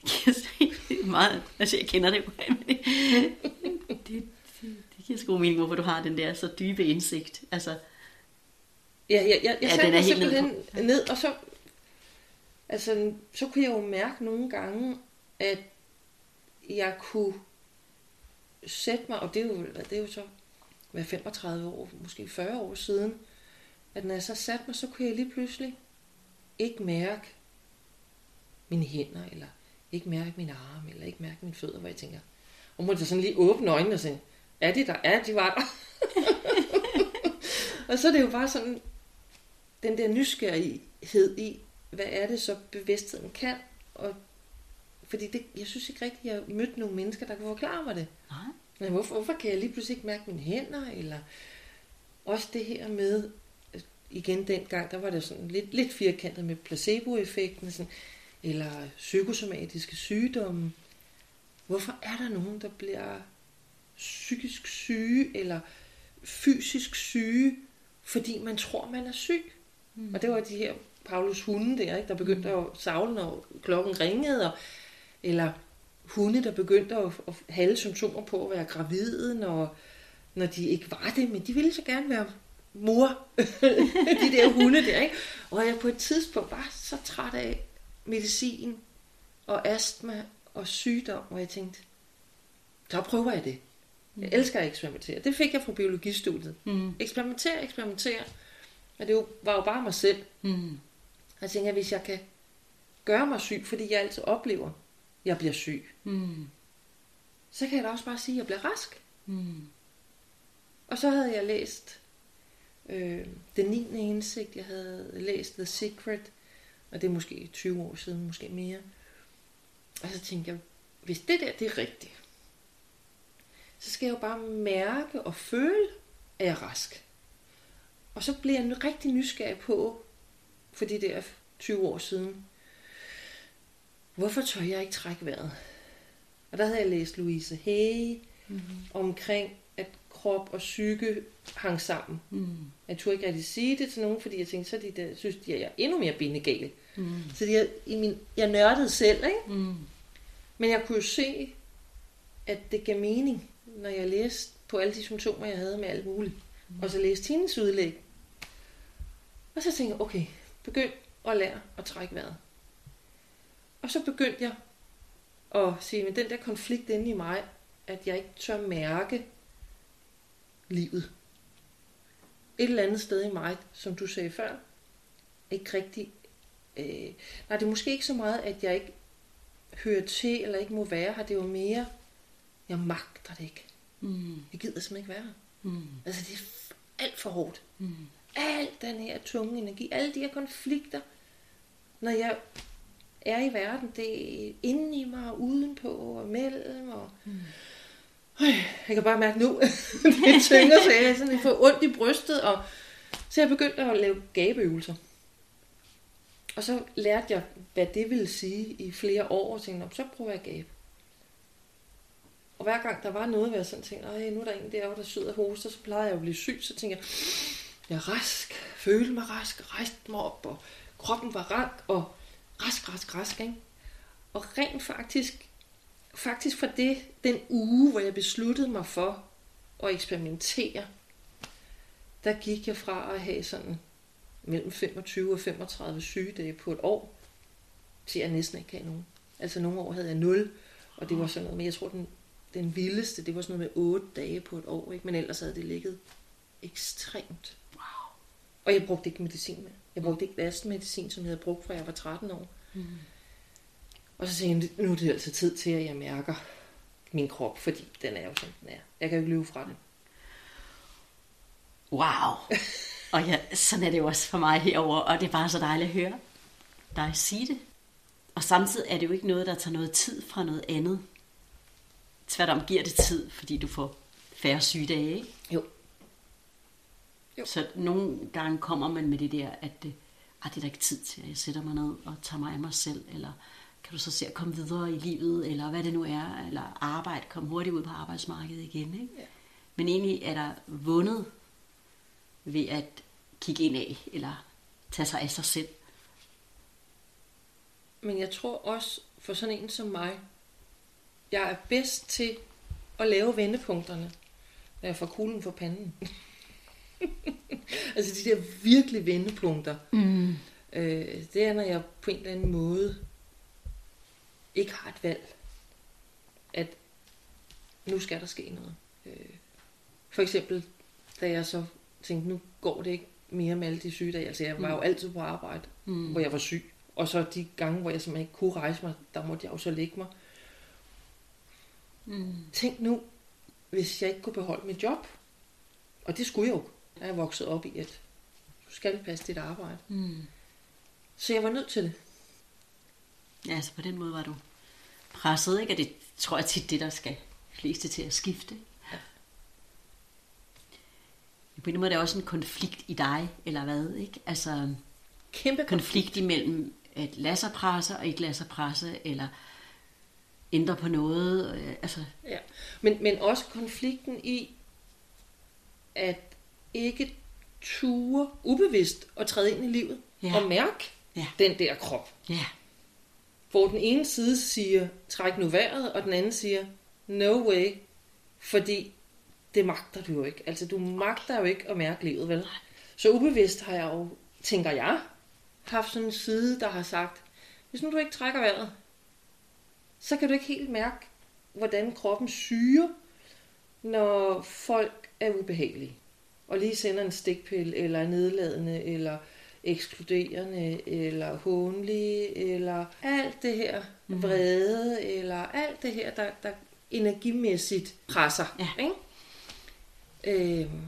Jeg kan meget, altså jeg kender det jo, det, det, det, det giver sgu god mening, hvorfor du har den der så dybe indsigt. Altså, Ja, jeg, jeg, jeg Ja, satte mig helt ned simpelthen på. ned, og så, altså, så kunne jeg jo mærke nogle gange, at jeg kunne sætte mig, og det er jo, det er jo så hvad, 35 år, måske 40 år siden, at når jeg så satte mig, så kunne jeg lige pludselig ikke mærke mine hænder, eller ikke mærke mine arme, eller ikke mærke mine fødder, hvor jeg tænker, og måtte jeg sådan lige åbne øjnene og sige, er de der? Ja, de var der. og så er det jo bare sådan, den der nysgerrighed i, hvad er det så bevidstheden kan, og fordi det, jeg synes ikke rigtigt, jeg har mødt nogle mennesker, der kan forklare mig det. nej. Men hvorfor, hvorfor kan jeg lige pludselig ikke mærke mine hænder, eller også det her med, igen dengang, der var det sådan lidt, lidt firkantet med placeboeffekten, sådan, eller psykosomatiske sygdomme. Hvorfor er der nogen, der bliver psykisk syge, eller fysisk syge, fordi man tror, man er syg? Mm. Og det var de her Paulus hunde der, ikke, der begyndte at savle, når klokken ringede, og, eller hunde, der begyndte at, at have symptomer på at være gravide, når, når de ikke var det, men de ville så gerne være mor, de der hunde der, ikke? Og jeg på et tidspunkt var så træt af medicin og astma og sygdom, hvor jeg tænkte, så prøver jeg det. Jeg elsker at eksperimentere. Det fik jeg fra biologistudiet. Mm. Eksperimentere, eksperimentere. Og det var jo bare mig selv. Mm. Jeg tænker, hvis jeg kan gøre mig syg, fordi jeg altid oplever, at jeg bliver syg, Mm. så kan jeg da også bare sige, at jeg bliver rask. Mm. Og så havde jeg læst øh, den 9. indsigt, jeg havde læst The Secret, og det er måske 20 år siden, måske mere. Og så tænkte jeg, hvis det der det er rigtigt, så skal jeg jo bare mærke og føle, at jeg er rask. Og så blev jeg rigtig nysgerrig på, for det der 20 år siden, hvorfor tør jeg ikke trække vejret? Og der havde jeg læst Louise Hay mm-hmm. omkring, at krop og psyke hang sammen. Mm. Jeg turde ikke rigtig sige det til nogen, fordi jeg tænkte, så de der, synes de, at jeg er endnu mere bindegale. Mm. Så de er, i min, jeg nørdede selv, ikke? Mm. Men jeg kunne jo se, at det gav mening, når jeg læste på alle de symptomer, jeg havde med alt muligt. Mm. Og så læste hendes udlæg. Og så tænkte jeg, okay, begynd at lære at trække vejret. Og så begyndte jeg at sige, men den der konflikt inde i mig, at jeg ikke tør mærke livet. Et eller andet sted i mig, som du sagde før, ikke rigtig... Øh, nej, det er måske ikke så meget, at jeg ikke hører til, eller ikke må være her. Det er jo mere, jeg magter det ikke. Mm. Jeg gider simpelthen ikke være her. Mm. Altså, det er alt for hårdt. Mm. Al den her tunge energi, alle de her konflikter, når jeg er i verden, det er inde i mig, og udenpå, og mellem, og... Mm. Jeg kan bare mærke nu, det tynger, så jeg, sådan, jeg får ondt i brystet, og så jeg begyndte at lave gabeøvelser. Og så lærte jeg, hvad det ville sige i flere år, og tænkte, "Nå, så prøver jeg at gabe. Og hver gang der var noget, hvor jeg sådan tænkte, Ej, nu er der en derovre, der sidder og hoster, så plejede jeg at blive syg, så tænkte jeg, jeg er rask, følte mig rask, rejste mig op, og kroppen var rank, og rask, rask, rask, ikke? Og rent faktisk, faktisk fra det, den uge, hvor jeg besluttede mig for at eksperimentere, der gik jeg fra at have sådan mellem 25 og 35 sygedage på et år, til jeg næsten ikke havde nogen. Altså nogle år havde jeg 0, og det var sådan noget, men jeg tror, den, den vildeste, det var sådan noget med 8 dage på et år, ikke? men ellers havde det ligget ekstremt. Wow. Og jeg brugte ikke medicin med. Jeg brugte ikke astmedicin, som jeg havde brugt fra jeg var 13 år. Mm. Og så tænkte jeg, nu er det altså tid til, at jeg mærker min krop, fordi den er jo som den er. Jeg kan jo ikke løbe fra den. Wow. Og ja, sådan er det jo også for mig herover, og det er bare så dejligt at høre dig sige det. Og samtidig er det jo ikke noget, der tager noget tid fra noget andet. Tværtom giver det tid, fordi du får færre sygedage, ikke? Jo. Så nogle gange kommer man med det der, at det, ah, det er der ikke tid til, at jeg sætter mig ned og tager mig af mig selv, eller kan du så se at komme videre i livet, eller hvad det nu er, eller arbejde, komme hurtigt ud på arbejdsmarkedet igen. Ikke? Ja. Men egentlig er der vundet ved at kigge ind af, eller tage sig af sig selv. Men jeg tror også, for sådan en som mig, jeg er bedst til at lave vendepunkterne, når jeg får kuglen for panden. altså de der virkelig vendepunkter. Mm. Øh, det er, når jeg på en eller anden måde ikke har et valg. At nu skal der ske noget. Øh, for eksempel, da jeg så tænkte, nu går det ikke mere med alle de sygedage. Altså jeg var jo altid på arbejde, Mm. hvor jeg var syg. Og så de gange, hvor jeg simpelthen ikke kunne rejse mig, der måtte jeg jo så lægge mig. Mm. Tænk nu, hvis jeg ikke kunne beholde mit job. Og det skulle jeg jo. Jeg er vokset op i, at du skal passe dit arbejde. Mm. Så jeg var nødt til det. Ja, altså på den måde var du presset, ikke? Og det tror jeg tit det, der skal fleste til at skifte. Ja. På en måde er det også en konflikt i dig, eller hvad, ikke? Altså Kæmpe konflikt imellem at lade sig presse og ikke lade sig presse, eller ændre på noget. øh, Altså, Ja. Men, men også konflikten i, at ikke ture ubevidst og træde ind i livet Ja. og mærke Ja. den der krop. ja, Hvor den ene side siger, træk nu vejret, og den anden siger, no way, fordi det magter du jo ikke. Altså, du magter jo ikke at mærke livet, vel? Så ubevidst har jeg jo, tænker jeg, haft sådan en side, der har sagt, hvis nu du ikke trækker vejret, så kan du ikke helt mærke, hvordan kroppen syrer, når folk er ubehagelige. Og lige sender en stikpille, eller er nedladende, eller ekskluderende, eller hånlige, eller alt det her vrede, eller alt det her, der, der energimæssigt presser. Ja. Ikke? Øhm,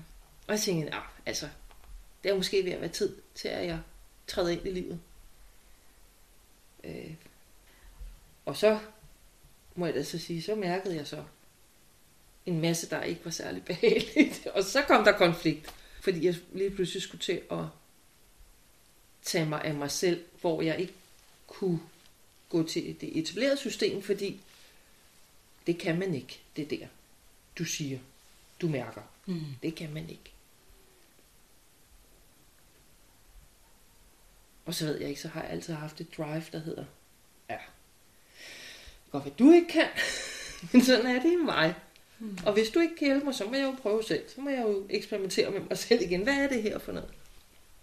og jeg tænkte, nah, altså, det er måske ved at være tid til, at jeg træder ind i livet. Øh, og så må jeg da så sige, så mærkede jeg så en masse, der ikke var særlig behageligt. Og så kom der konflikt, fordi jeg lige pludselig skulle til at tage mig af mig selv, hvor jeg ikke kunne gå til det etablerede system, fordi det kan man ikke, det der, du siger, du mærker. Mm. Det kan man ikke. Og så ved jeg ikke, så har jeg altid haft et drive, der hedder, ja, godt hvad du ikke kan, men sådan er det i mig. Mm. Og hvis du ikke kan hjælpe mig, så må jeg jo prøve selv. Så må jeg jo eksperimentere med mig selv igen. Hvad er det her for noget?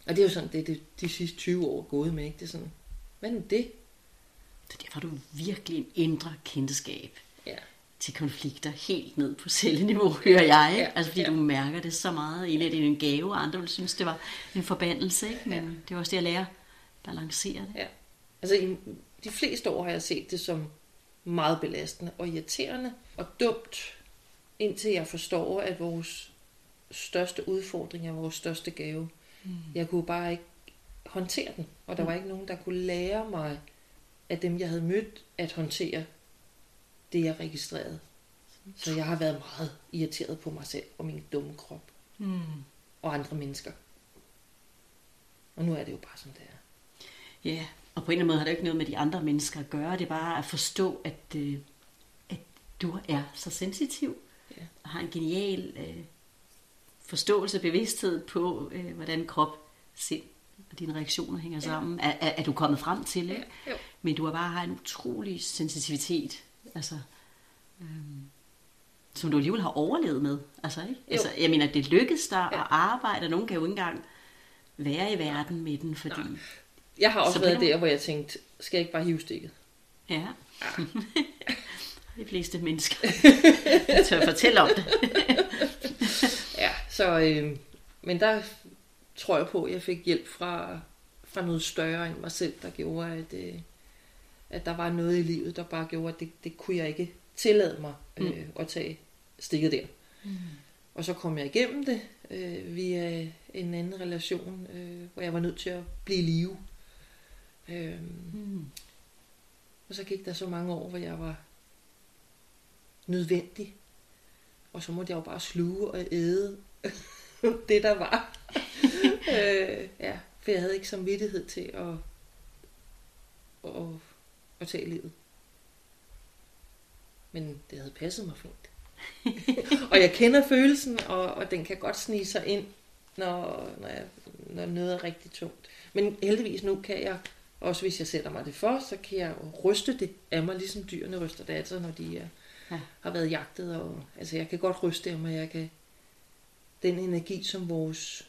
Og det er jo sådan, det er det, de sidste 20 år gået med, ikke? Det er sådan, hvad nu det? Så derfor har du virkelig en indre kendskab Ja. til konflikter helt ned på celleniveau, hører jeg. Ja, Ja, altså fordi ja. du mærker det så meget. Egentlig er det en gave, og andre vil synes, det var en forbandelse. Ikke? Men ja. det var også det at lære at balancere det. Ja. Altså i de fleste år har jeg set det som meget belastende og irriterende og dumt, indtil jeg forstår, at vores største udfordring er vores største gave. Mm. Jeg kunne bare ikke håndtere den, og der var ikke nogen, der kunne lære mig af dem, jeg havde mødt, at håndtere det, jeg registrerede. Så jeg har været meget irriteret på mig selv og min dumme krop Mm. og andre mennesker. Og nu er det jo bare som det er. Ja, og på en eller anden måde har det jo ikke noget med de andre mennesker at gøre. Det er bare at forstå, at, øh, at du er så sensitiv Ja. og har en genial øh, forståelse og bevidsthed på, øh, hvordan krop, sind og dine reaktioner hænger sammen. Er, er, er du kommet frem til, ikke? Ja, jo. Men du har bare har en utrolig sensitivitet, altså, øhm, som du alligevel har overlevet med. Altså, ikke? Jo. Altså, jeg mener, det lykkedes dig Ja. at arbejde, og nogen kan jo ikke engang være i verden med den, fordi... Nej. Jeg har også Så været der, hvor jeg tænkte, skal jeg ikke bare hive stikket? Ja. De fleste mennesker tør fortælle om det. Ja, så, øh, men der tror jeg på, at jeg fik hjælp fra, fra noget større end mig selv, der gjorde, at, øh, at der var noget i livet, der bare gjorde, at det, det kunne jeg ikke tillade mig øh, mm. at tage stikket der. Mm. Og så kom jeg igennem det øh, via en anden relation, øh, hvor jeg var nødt til at blive i live. Øh, Mm. Og så gik der så mange år, hvor jeg var nødvendig. Og så måtte jeg jo bare sluge og æde det, der var. øh, ja, for jeg havde ikke samvittighed til at, at, at tage livet. Men det havde passet mig fint. og jeg kender følelsen, og, og den kan godt snige sig ind, når, når, jeg, når noget er rigtig tungt. Men heldigvis nu kan jeg, også hvis jeg sætter mig det for, så kan jeg ryste det af mig, ligesom dyrene ryster det sig, når de er, Ja. har været jagtet. Og, altså jeg kan godt ryste af mig, jeg kan den energi, som vores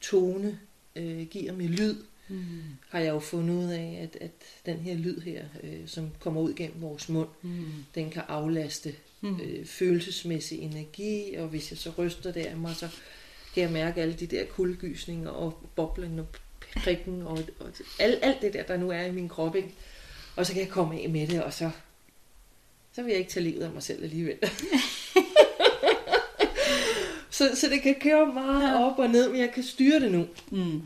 tone øh, giver med lyd, Mm. har jeg jo fundet ud af, at, at den her lyd her, øh, som kommer ud gennem vores mund, Mm. den kan aflaste Mm. øh, følelsesmæssig energi, og hvis jeg så ryster det af mig, så kan jeg mærke alle de der kuldegysninger og boblen og prikken og, og alt, alt det der, der nu er i min krop, ikke? Og så kan jeg komme af med det, og så, så vil jeg ikke tage livet af mig selv alligevel. så, så det kan køre meget Ja. op og ned, men jeg kan styre det nu. Mm.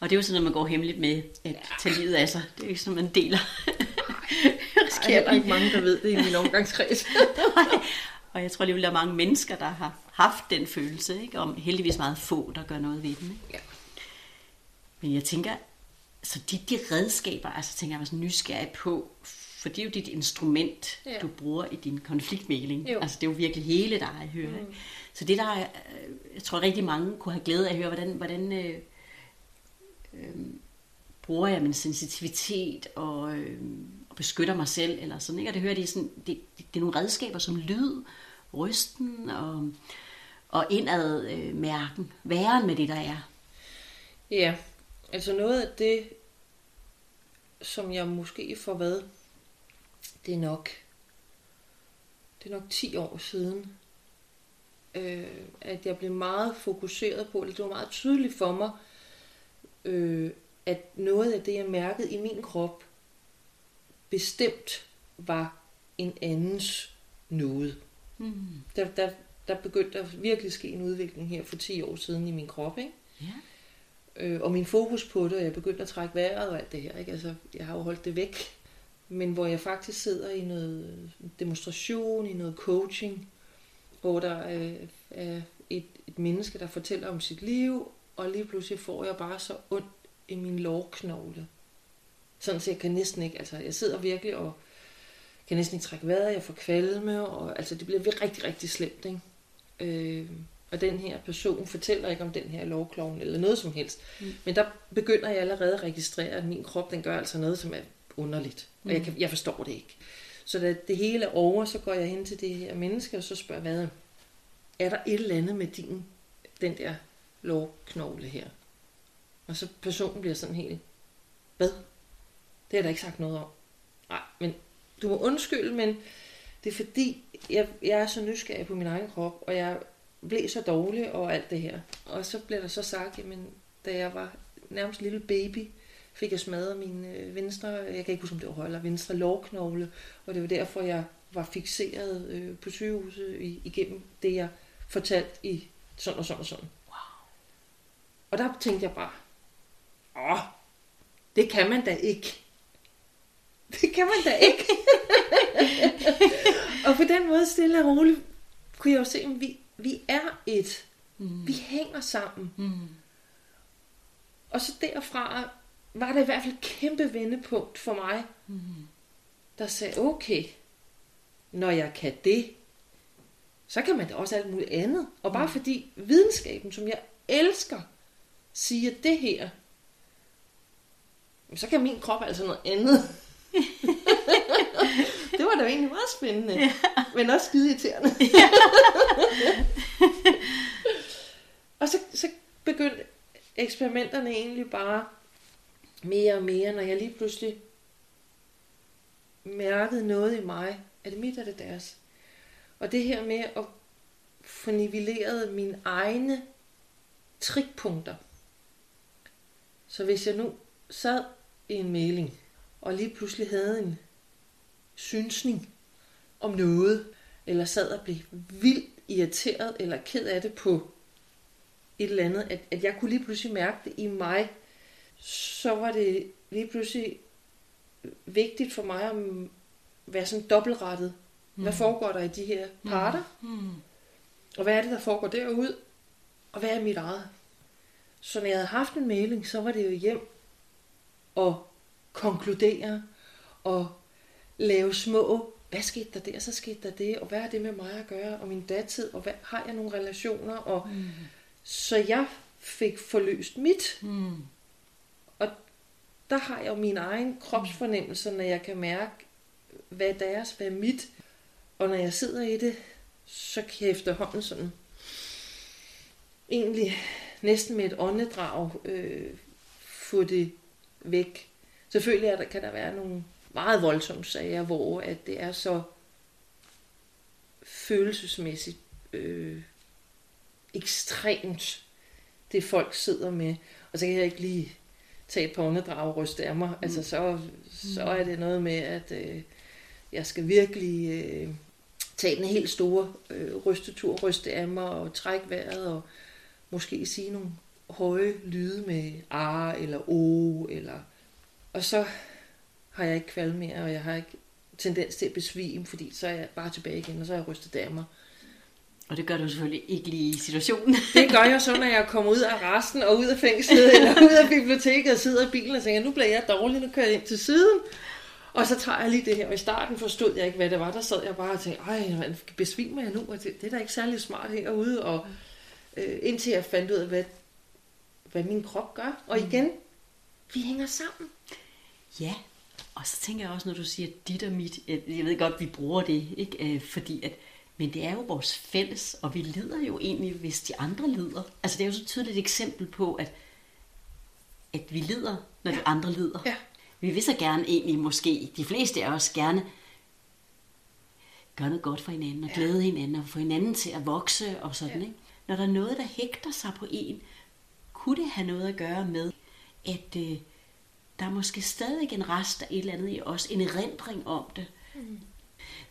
Og det er jo sådan, når man går hemmeligt med at tage livet af sig. Det er jo ikke sådan, man deler. Der er ikke mange, der ved det i min omgangskreds. og jeg tror alligevel, der er mange mennesker, der har haft den følelse, ikke? om heldigvis meget få, der gør noget ved den. Ikke? Ja. Men jeg tænker, så de, de redskaber, altså tænker jeg var sådan nysgerrig på, for det er jo dit instrument, Ja. du bruger i din konfliktmægling. Jo. Altså det er jo virkelig hele dig, hører mm. ikke? Så det der, er, øh, jeg tror rigtig mange kunne have glæde af at høre, hvordan, hvordan øh, øh, bruger jeg min sensitivitet og, øh, og beskytter mig selv, eller sådan, ikke? Og det hører de sådan, det, det, det er nogle redskaber som lyd, rysten og, og indad øh, mærken, væren med det, der er. Ja, altså noget af det, som jeg måske får hvad, det er nok, det er nok 10 år siden, øh, at jeg blev meget fokuseret på, eller det var meget tydeligt for mig, øh, at noget af det, jeg mærkede i min krop, bestemt var en andens noget. Mm. Der, der, der begyndte der virkelig ske en udvikling her for 10 år siden i min krop, ikke? Ja. Øh, og min fokus på det, og jeg begyndte at trække vejret og alt det her, ikke? Altså, jeg har jo holdt det væk. Men hvor jeg faktisk sidder i noget demonstration, i noget coaching, hvor der er, er et, et menneske, der fortæller om sit liv, og lige pludselig får jeg bare så ondt i min lårknogle. Sådan så jeg kan næsten ikke, altså jeg sidder virkelig og kan næsten ikke trække vejret, jeg får kvalme, og altså det bliver rigtig, rigtig slemt, ikke? Øh, og den her person fortæller ikke om den her lovkloven eller noget som helst. Mm. Men der begynder jeg allerede at registrere, at min krop den gør altså noget, som er underligt. Og jeg, kan, jeg forstår det ikke. Så da det hele er over, så går jeg hen til det her menneske, og så spørger hvad er der et eller andet med din, den der lårknogle her? Og så personen bliver sådan helt, hvad? Det har der ikke sagt noget om. Nej, men du må undskylde, men det er fordi, jeg, jeg er så nysgerrig på min egen krop, og jeg blev så dårlig og alt det her. Og så blev der så sagt, jamen, da jeg var nærmest lille baby, fik jeg smadret min øh, venstre, jeg kan ikke huske, om det var højre eller venstre lårknogle, og det var derfor, jeg var fixeret øh, på sygehuset i, igennem det, jeg fortalte i sådan og sådan og sådan. Wow. Og der tænkte jeg bare, åh, det kan man da ikke. Det kan man da ikke. og på den måde stille og roligt, kunne jeg jo se, at vi, vi er et. Mm. Vi hænger sammen. Mm. Og så derfra var der i hvert fald et kæmpe vendepunkt for mig, Mm. der sagde, okay, når jeg kan det, så kan man da også alt muligt andet. Og bare fordi videnskaben, som jeg elsker, siger det her, så kan min krop altså noget andet. det var da egentlig meget spændende, ja. men også skide irriterende. og så, så begyndte eksperimenterne egentlig bare mere og mere, når jeg lige pludselig mærkede noget i mig. Er det mit, eller er det deres? Og det her med at få nivelleret mine egne trikpunkter. Så hvis jeg nu sad i en mailing, og lige pludselig havde en synsning om noget, eller sad og blev vildt irriteret eller ked af det på et eller andet, at, at jeg kunne lige pludselig mærke det i mig, så var det lige pludselig vigtigt for mig at være sådan dobbeltrettet. Hvad foregår der i de her parter? Mm. Og hvad er det, der foregår derude? Og hvad er mit eget? Så når jeg havde haft en mailing, så var det jo hjem og konkludere og lave små, hvad skete der der, så skete der det, og hvad er det med mig at gøre, og min datid, og hvad, har jeg nogle relationer, og Mm. så jeg fik forløst mit, Mm der har jeg jo min egen kropsfornemmelse, når jeg kan mærke, hvad er deres, hvad er mit, og når jeg sidder i det, så kan jeg efterhånden sådan, egentlig næsten med et åndedrag, øh, få det væk. Selvfølgelig er der, kan der være nogle meget voldsomme sager, hvor at det er så følelsesmæssigt øh, ekstremt, det folk sidder med. Og så kan jeg ikke lige tage et par åndedrag og ryste af mig. Mm. Altså så, så er det noget med, at øh, jeg skal virkelig øh, tage den helt store øh, rystetur, ryste af mig og trække vejret og måske sige nogle høje lyde med a eller o eller og så har jeg ikke kvalm mere, og jeg har ikke tendens til at besvime, fordi så er jeg bare tilbage igen, og så er jeg rystet af mig. Og det gør du selvfølgelig ikke lige i situationen. Det gør jeg så, når jeg kommer ud af resten og ud af fængslet, eller ud af biblioteket og sidder i bilen og tænker, nu bliver jeg dårlig, nu kører jeg ind til siden. Og så tager jeg lige det her, og i starten forstod jeg ikke, hvad det var. Der sad jeg bare og tænkte, ej, man besvimer jeg nu, og det, det er da ikke særlig smart herude. Og øh, indtil jeg fandt ud af, hvad, hvad min krop gør. Og igen, vi hænger sammen. Ja, og så tænker jeg også, når du siger dit og mit, jeg jeg ved godt, vi bruger det, ikke? Øh, fordi at, men det er jo vores fælles, og vi lider jo egentlig, hvis de andre lider. Altså det er jo så et tydeligt eksempel på, at, at vi lider, når ja. de andre lider. Ja. Vi vil så gerne egentlig måske, de fleste af os gerne, gøre noget godt for hinanden, og Ja. glæde hinanden, og få hinanden til at vokse og sådan, Ja. ikke? Når der er noget, der hægter sig på en, kunne det have noget at gøre med, at øh, der er måske stadig en rest af et eller andet i os, en erindring om det. Mm.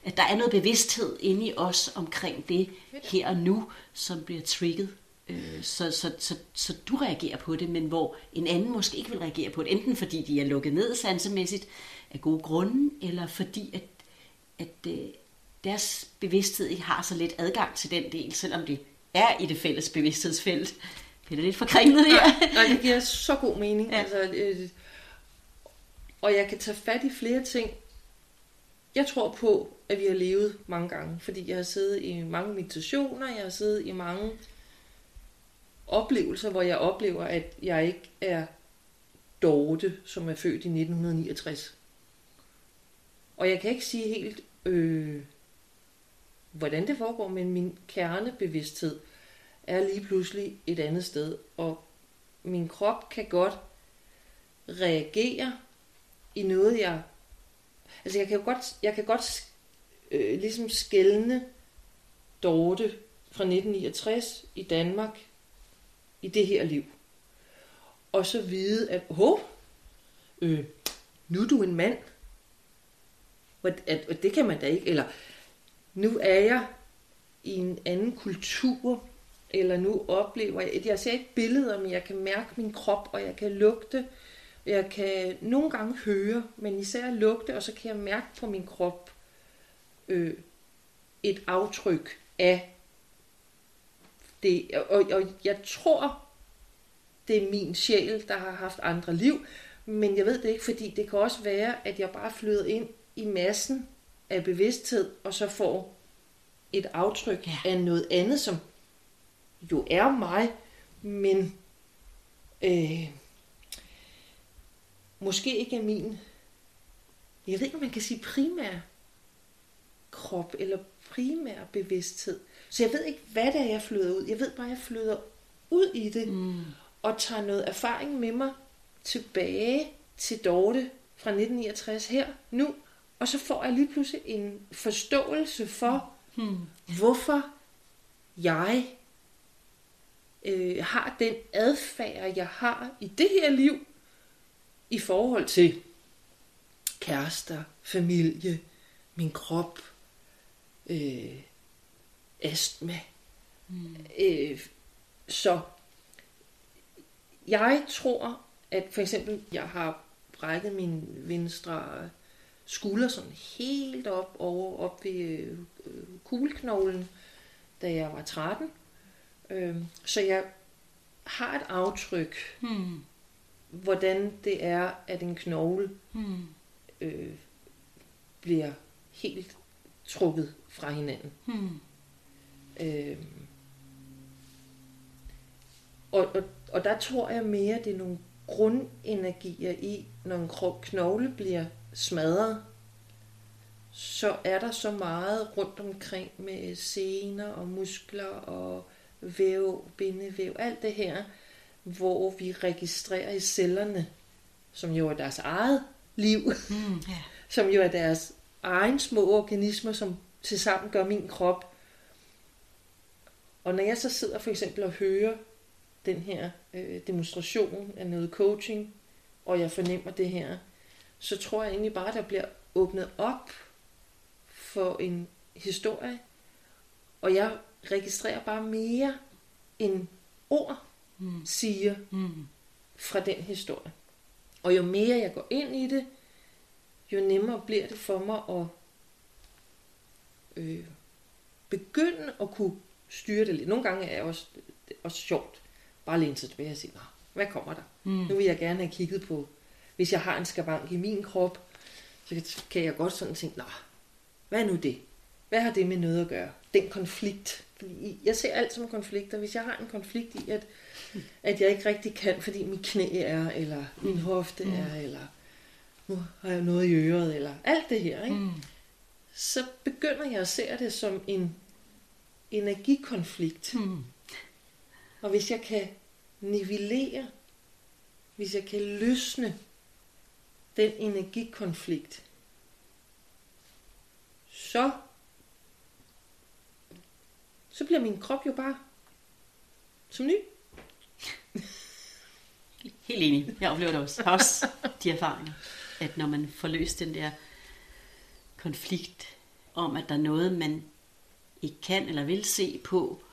At der er noget bevidsthed inde i os omkring det her og nu, som bliver trigget. Øh, så, så, så, så du reagerer på det, men hvor en anden måske ikke vil reagere på det, enten fordi de er lukket ned sansemæssigt af gode grunde, eller fordi at, at øh, deres bevidsthed ikke har så let adgang til den del, selvom det er i det fælles bevidsthedsfelt. Det er lidt forkringlet her. Nej, det giver så god mening. Ja. Altså, øh, og jeg kan tage fat i flere ting. Jeg tror på, at vi har levet mange gange, fordi jeg har siddet i mange meditationer, jeg har siddet i mange oplevelser, hvor jeg oplever, at jeg ikke er Dorte, som er født i 1969. Og jeg kan ikke sige helt, øh, hvordan det foregår, men min kernebevidsthed er lige pludselig et andet sted, og min krop kan godt reagere i noget, jeg... Altså, jeg kan jo godt, jeg kan godt øh, ligesom skælne Dorte fra 1969 i Danmark i det her liv. Og så vide, at, hov, øh, nu er du en mand. Og, at, det kan man da ikke. Eller, nu er jeg i en anden kultur, eller nu oplever jeg, jeg ser ikke billeder, men jeg kan mærke min krop, og jeg kan lugte, jeg kan nogle gange høre, men især lugte, og så kan jeg mærke på min krop øh, et aftryk af det. Og, og jeg tror, det er min sjæl, der har haft andre liv, men jeg ved det ikke, fordi det kan også være, at jeg bare flyder ind i massen af bevidsthed, og så får et aftryk Ja. af noget andet, som jo er mig, men øh, måske ikke er min, jeg ved ikke, om man kan sige primær krop, eller primær bevidsthed. Så jeg ved ikke, hvad det er, jeg flyder ud. Jeg ved bare, at jeg flyder ud i det, mm. og tager noget erfaring med mig tilbage til Dorte fra 1969 her, nu, og så får jeg lige pludselig en forståelse for, Hmm. hvorfor jeg øh, har den adfærd, jeg har i det her liv, i forhold til kærester, familie, min krop, øh, astma. Mm. Øh, så jeg tror, at for eksempel, jeg har brækket min venstre skulder sådan helt op over op ved øh, kugleknoglen, da jeg var 13. Øh, så jeg har et aftryk, Hmm. Hvordan det er, at en knogle Hmm. øh, bliver helt trukket fra hinanden. Hmm. Øh, og, og, og der tror jeg mere, det er nogle grundenergier i, når en knogle bliver smadret, så er der så meget rundt omkring med sener og muskler og væv, bindevæv, alt det her, hvor vi registrerer i cellerne, som jo er deres eget liv, Hmm. Ja. som jo er deres egen små organismer, som tilsammen gør min krop. Og når jeg så sidder for eksempel og hører den her øh, demonstration af noget coaching, og jeg fornemmer det her, så tror jeg egentlig bare, der bliver åbnet op for en historie, og jeg registrerer bare mere end ord Hmm. siger Hmm. fra den historie. Og jo mere jeg går ind i det, jo nemmere bliver det for mig at øh, begynde at kunne styre det lidt. Nogle gange er det også, det er også sjovt. Bare læne sig tilbage og sige, hvad kommer der? Hmm. Nu vil jeg gerne have kigget på, hvis jeg har en skavank i min krop, så kan- kan jeg godt sådan tænke, Nå, hvad er nu det? Hvad har det med noget at gøre? Den konflikt. Fordi jeg ser alt som konflikter. Hvis jeg har en konflikt i, at, at jeg ikke rigtig kan, fordi mit knæ er, eller min hofte er, eller nu har jeg noget i øret, eller alt det her, ikke? Hmm. så begynder jeg at se det som en energikonflikt. Hmm. Og hvis jeg kan nivellere, hvis jeg kan løsne den energikonflikt, så, så bliver min krop jo bare som ny. Helt enig. Jeg oplever det også. Jeg har også de erfaringer, at når man får løst den der konflikt om, at der er noget, man ikke kan eller vil se på,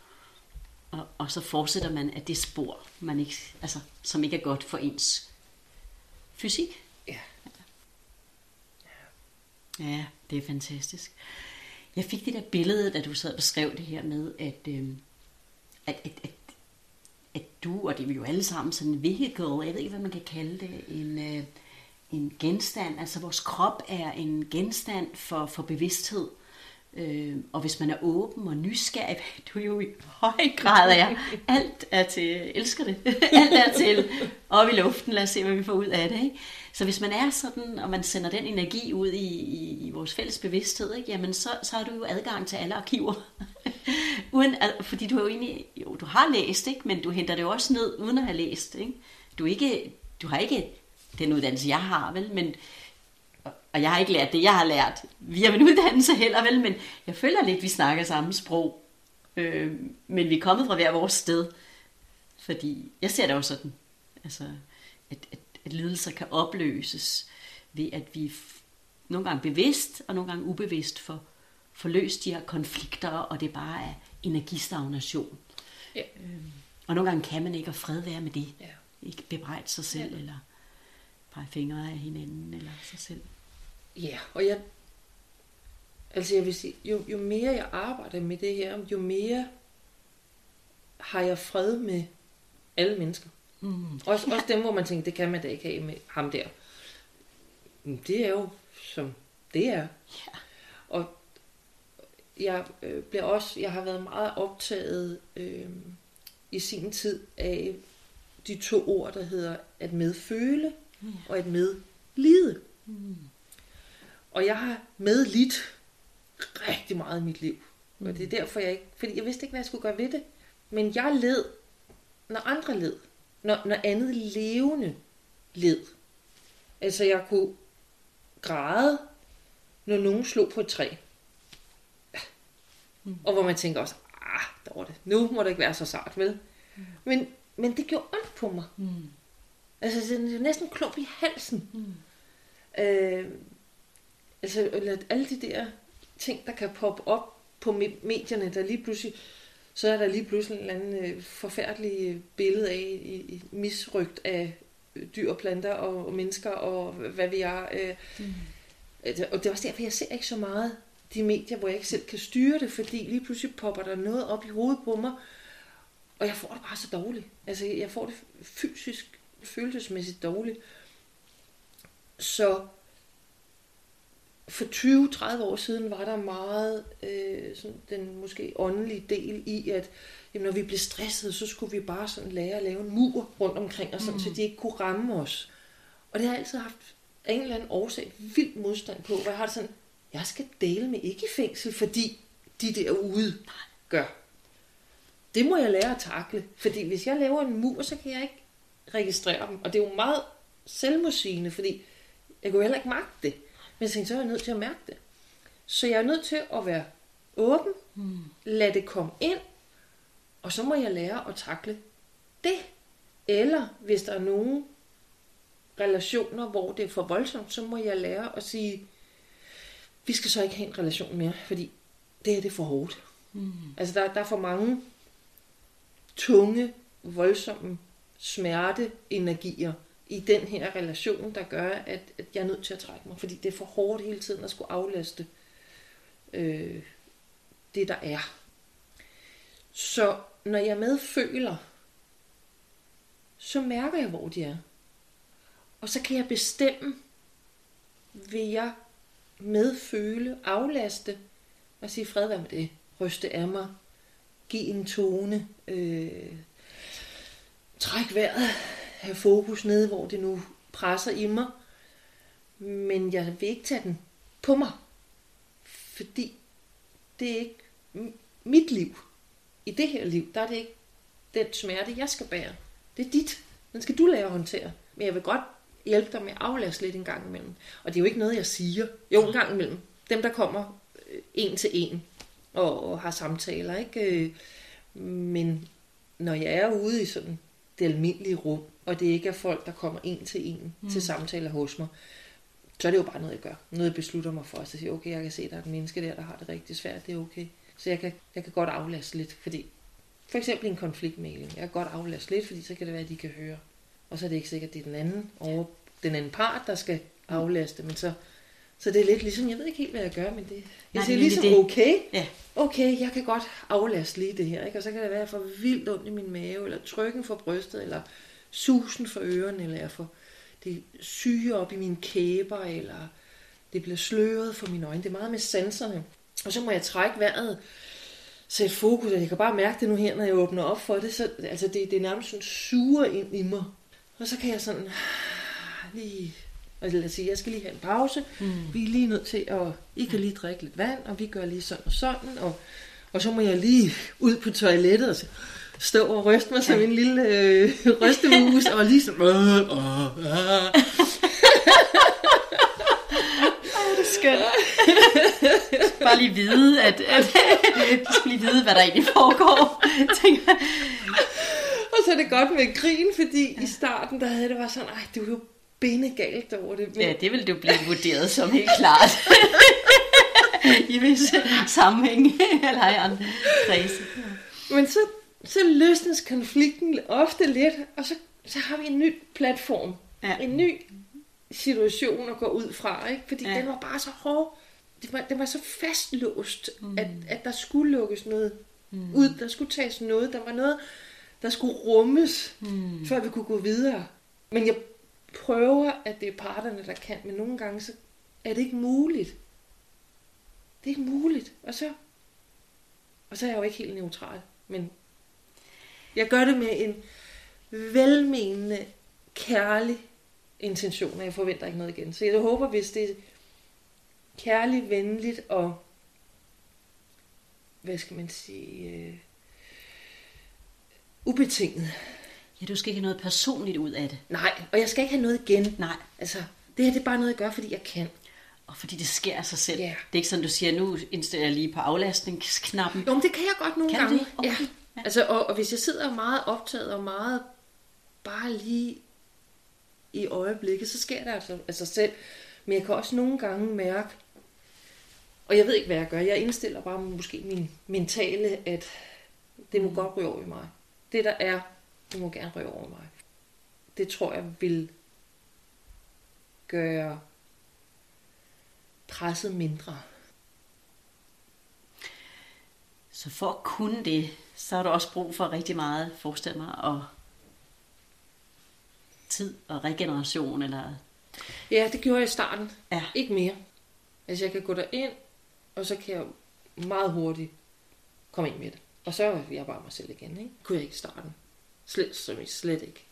og, og så fortsætter man af det spor, man ikke, altså, som ikke er godt for ens fysik. Ja. Ja, det er fantastisk. Jeg fik det der billede, da du sad og beskrev det her med, at, øh, at, at, at du, og det er vi jo alle sammen, sådan en vehicle, jeg ved ikke, hvad man kan kalde det, en, øh, en genstand, altså vores krop er en genstand for, for bevidsthed. Øh, og hvis man er åben og nysgerrig, du er jo i høj grad er, alt er til, elsker det, alt er til op i luften, lad os se, hvad vi får ud af det. Ikke? Så hvis man er sådan, og man sender den energi ud i, i, i vores fælles bevidsthed, ikke? jamen så, så har du jo adgang til alle arkiver. uden, at, fordi du er jo egentlig, jo, du har læst, ikke? men du henter det jo også ned, uden at have læst. Ikke? Du, ikke, du har ikke den uddannelse, jeg har, vel, men og jeg har ikke lært det, jeg har lært via min uddannelse heller, vel, men jeg føler lidt, at vi snakker samme sprog. Øh, men vi er kommet fra hver vores sted. Fordi jeg ser det jo sådan, altså, at, at, at lidelser kan opløses ved, at vi nogle gange bevidst og nogle gange ubevidst får, får løst de her konflikter, og det bare er energistagnation. Ja. Øh, og nogle gange kan man ikke, og fred være med det. Ja. Ikke bebrejde sig selv, ja. eller pege fingre af hinanden, eller sig selv. Ja, og jeg, altså jeg vil sige, jo, jo mere jeg arbejder med det her, jo mere har jeg fred med alle mennesker. Mm. Også, også dem, hvor man tænker, det kan man da ikke have med ham der. Men det er jo, som det er. Ja. Jeg øh, bliver også, jeg har været meget optaget øh, i sin tid af de to ord, der hedder at medføle mm. og at medlide. Mm. Og jeg har medlidt rigtig meget i mit liv. Mm. Og det er derfor, jeg ikke... Fordi jeg vidste ikke, hvad jeg skulle gøre ved det. Men jeg led, når andre led. Når, når andet levende led. Altså, jeg kunne græde, når nogen slog på et træ. Mm. Og hvor man tænker også, ah, der var det. Nu må det ikke være så sart, vel? Mm. Men, men det gjorde ondt på mig. Mm. Altså, det er næsten klump i halsen. Mm. Øh, altså alle de der ting, der kan poppe op på medierne, der lige pludselig, så er der lige pludselig en eller anden øh, forfærdelig billede af i, i misrygt af dyr, planter og, og mennesker og hvad vi er. Øh. Mm. Og det er også derfor, jeg ser ikke så meget de medier, hvor jeg ikke selv kan styre det, fordi lige pludselig popper der noget op i hovedet på mig, og jeg får det bare så dårligt. Altså, jeg får det fysisk, følelsesmæssigt dårligt. Så for 20-30 år siden var der meget øh, sådan den måske åndelige del i, at jamen, når vi blev stresset, så skulle vi bare sådan lære at lave en mur rundt omkring os, mm. så de ikke kunne ramme os. Og det har jeg altid haft af en eller anden årsag vild modstand på, hvor jeg har det sådan, jeg skal dele med ikke i fængsel, fordi de derude gør. Det må jeg lære at takle, fordi hvis jeg laver en mur, så kan jeg ikke registrere dem. Og det er jo meget selvmodsigende, fordi jeg kunne heller ikke magte det. Men jeg tænkte, så er jeg nødt til at mærke det. Så jeg er nødt til at være åben, mm. lade det komme ind, og så må jeg lære at takle det. Eller hvis der er nogle relationer, hvor det er for voldsomt, så må jeg lære at sige, vi skal så ikke have en relation mere, fordi det er det for hårdt. Mm. Altså der, der er for mange tunge, voldsomme smerte energier, i den her relation, der gør, at, at jeg er nødt til at trække mig, fordi det er for hårdt hele tiden at skulle aflaste øh, det, der er. Så når jeg medføler, så mærker jeg, hvor de er. Og så kan jeg bestemme, vil jeg medføle, aflaste og sige fred, hvad med det? Ryste af mig, give en tone, øh, træk vejret, have fokus nede, hvor det nu presser i mig. Men jeg vil ikke tage den på mig. Fordi det er ikke mit liv. I det her liv, der er det ikke den smerte, jeg skal bære. Det er dit. Den skal du lære at håndtere. Men jeg vil godt hjælpe dig med at aflaste lidt en gang imellem. Og det er jo ikke noget, jeg siger. Jo, en gang imellem. Dem, der kommer øh, en til en og, og har samtaler, ikke? Øh, men når jeg er ude i sådan det almindelige rum, og det ikke er folk, der kommer en til en mm. til samtaler hos mig, så er det jo bare noget, jeg gør. Noget, jeg beslutter mig for. Så siger okay, jeg kan se, at der er et menneske der, der har det rigtig svært. Det er okay. Så jeg kan, jeg kan godt aflaste lidt, fordi for eksempel en konfliktmailing. Jeg kan godt aflaste lidt, fordi så kan det være, at de kan høre. Og så er det ikke sikkert, at det er den anden, over, den anden part, der skal aflaste. Men så, så det er lidt ligesom, jeg ved ikke helt, hvad jeg gør, men det, jeg Nej, siger ligesom, det- okay, Ja. okay, jeg kan godt aflaste lige det her. Ikke? Og så kan det være, at jeg får vildt ondt i min mave, eller trykken for brystet, eller susen for ørerne, eller jeg får det syge op i mine kæber, eller det bliver sløret for mine øjne. Det er meget med sanserne. Og så må jeg trække vejret, sætte fokus, og jeg kan bare mærke det nu her, når jeg åbner op for det. Så, altså det, det er nærmest sådan suger ind i mig. Og så kan jeg sådan lige... Og lad os sige, jeg skal lige have en pause. Mm. Vi er lige nødt til at... I kan lige drikke lidt vand, og vi gør lige sådan og sådan. Og, og så må jeg lige ud på toilettet og så stå og ryste mig som en lille øh, rystemus. og lige sådan... Øh, øh, øh. Skønt. Bare lige vide, at, at du skal lige vide, hvad der egentlig foregår. Tænker. Og så er det godt med grin, fordi i starten, der havde det bare sådan, ej, du er jo bindegalt over det. Men, ja, det vil du blive vurderet som helt klart. I visse sammenhæng, eller i andre kredse. men så, så løsnes konflikten ofte lidt, og så, så har vi en ny platform. Ja. En ny situation at gå ud fra, ikke? Fordi Ja. ja. den var bare så hård. Det var, den var så fastlåst, mm. at, at der skulle lukkes noget mm. ud. Der skulle tages noget. Der var noget, der skulle rummes, mm. før vi kunne gå videre. Men jeg prøver, at det er parterne, der kan, men nogle gange så er det ikke muligt. Det er ikke muligt. Og så, og så er jeg jo ikke helt neutral. Men jeg gør det med en velmenende, kærlig intention, og jeg forventer ikke noget igen. Så jeg håber, hvis det er kærligt, venligt og, hvad skal man sige, øh, ubetinget. Ja, du skal ikke have noget personligt ud af det. Nej, og jeg skal ikke have noget igen. Nej. Altså, det her det er bare noget, jeg gør, fordi jeg kan. Og fordi det sker af sig selv. Ja. Det er ikke sådan, du siger, nu indstiller jeg lige på aflastningsknappen. Jo, men det kan jeg godt nogle Kan gange. det? Okay. Ja. Ja. Altså, og, og hvis jeg sidder meget optaget og meget bare lige i øjeblikket, så sker det altså af sig selv. Men jeg kan også nogle gange mærke, og jeg ved ikke, hvad jeg gør. Jeg indstiller bare måske min mentale, at det må Mm. godt ryge over i mig. Det der er, det må gerne ryge over mig. Det tror jeg vil gøre presset mindre. Så for at kunne det, så har du også brug for rigtig meget, forestil mig, og tid og regeneration, eller Ja, det gjorde jeg i starten. Ja. Ikke mere. Altså, jeg kan gå derind, og så kan jeg meget hurtigt komme ind med det. Og så er jeg bare mig selv igen, ikke? Kunne jeg ikke i starten. Slet, som i slet ikke.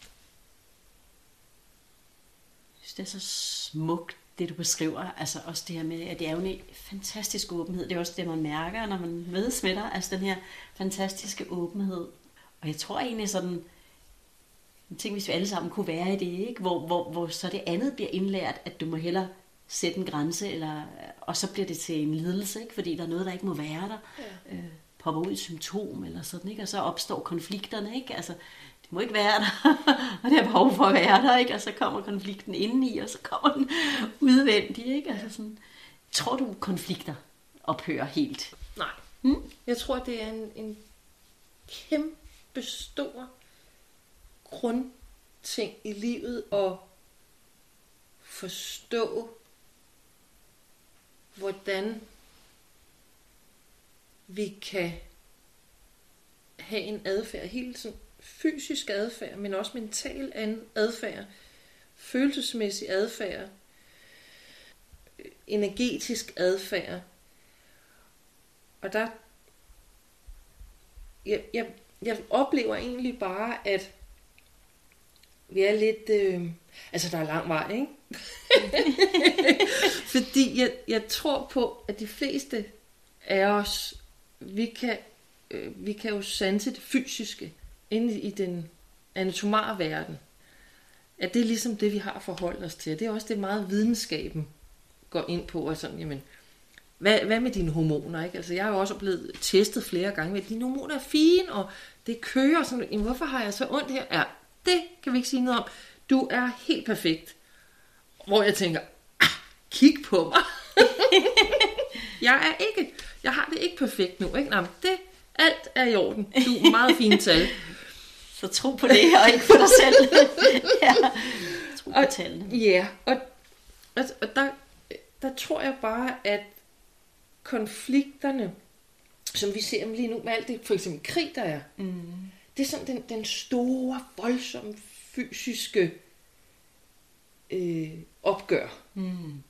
Jeg synes, det er så smukt, det du beskriver. Altså også det her med, at det er jo en fantastisk åbenhed. Det er også det, man mærker, når man mødes med dig. Altså den her fantastiske åbenhed. Og jeg tror egentlig sådan, tænk hvis vi alle sammen kunne være i det, ikke? Hvor, hvor, hvor så det andet bliver indlært, at du må hellere sætte en grænse, eller, og så bliver det til en lidelse, ikke? fordi der er noget, der ikke må være der. Ja. Øh, popper ud et symptom, eller sådan, ikke? og så opstår konflikterne. Ikke? Altså, det må ikke være der, og det er behov for at være der, ikke? og så kommer konflikten indeni, og så kommer den udvendig. Ikke? Altså sådan, tror du, konflikter ophører helt? Nej. Hmm? Jeg tror, det er en, en kæmpe stor grundting i livet at forstå, hvordan vi kan have en adfærd, helt sådan fysisk adfærd, men også mental adfærd, følelsesmæssig adfærd, øh, energetisk adfærd. Og der, jeg, jeg, jeg oplever egentlig bare, at vi er lidt, øh, altså der er lang vej, ikke? Fordi jeg, jeg tror på, at de fleste af os, vi kan, øh, vi kan jo sanse det fysiske inde i den anatomare verden. At det er ligesom det, vi har forholdt os til. Det er også det meget videnskaben går ind på, og sådan, jamen, hvad, hvad med dine hormoner? Ikke? Altså, jeg er jo også blevet testet flere gange med, at dine hormoner er fine, og det kører sådan, jamen, hvorfor har jeg så ondt her? Ja, det kan vi ikke sige noget om. Du er helt perfekt. Hvor jeg tænker, ah, kig på mig. jeg er ikke, jeg har det ikke perfekt nu. Ikke? Nå, det, alt er i orden. Du er meget fint tal. Så tro på det, og ikke på dig selv. ja. Tro på Og- tallene. Ja, og, og, og der, der tror jeg bare, at konflikterne, som vi ser lige nu med alt det, for eksempel krig, der er, Mm. det er sådan den, den store, voldsomme, fysiske øh, opgør. Mm.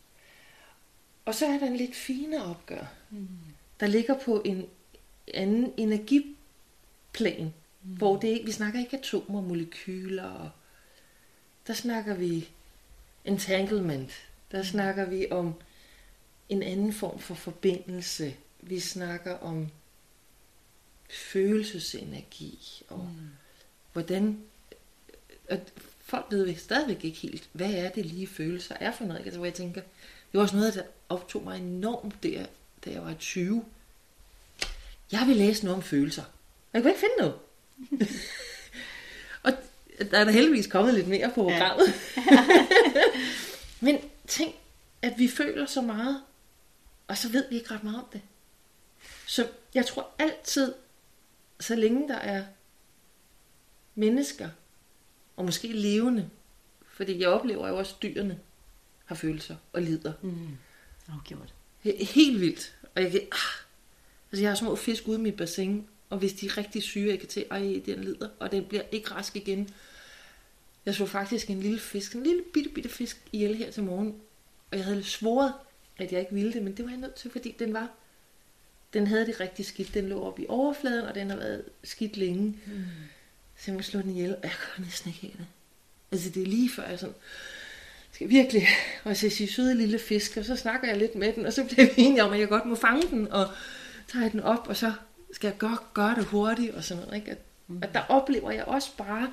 Og så er der en lidt finere opgør, der ligger på en anden energiplan, mm. hvor det ikke, vi snakker ikke atomer, molekyler, og der snakker vi entanglement, der snakker vi om en anden form for forbindelse, vi snakker om følelsesenergi, og mm. hvordan, og folk ved stadigvæk ikke helt, hvad er det lige følelser er for noget, altså hvor jeg tænker, det var også noget, der optog mig enormt der, da jeg var 20. Jeg vil læse noget om følelser. Jeg kunne ikke finde noget. og der er der heldigvis kommet lidt mere på Ja. programmet. Men tænk, at vi føler så meget, og så ved vi ikke ret meget om det. Så jeg tror altid, så længe der er mennesker, og måske levende, fordi jeg oplever jo også, at dyrene har følelser og lider. Mm. Afgjort. He- Helt vildt. Og jeg kan, ah, altså jeg har små fisk ude i mit bassin, og hvis de er rigtig syge, jeg kan til, ej, den lider, og den bliver ikke rask igen. Jeg så faktisk en lille fisk, en lille bitte, bitte fisk ihjel her til morgen, og jeg havde svoret, at jeg ikke ville det, men det var jeg nødt til, fordi den var, den havde det rigtig skidt. Den lå oppe i overfladen, og den har været skidt længe. Mm. Så jeg må slå den ihjel, og jeg kan næsten ikke have det. Altså det er lige før jeg sådan, skal virkelig, og så sige søde lille fisk, og så snakker jeg lidt med den, og så bliver vi enige om, at jeg godt må fange den, og tager den op, og så skal jeg gøre, gøre det hurtigt, og sådan noget. Ikke? At, mm. at der oplever jeg også bare,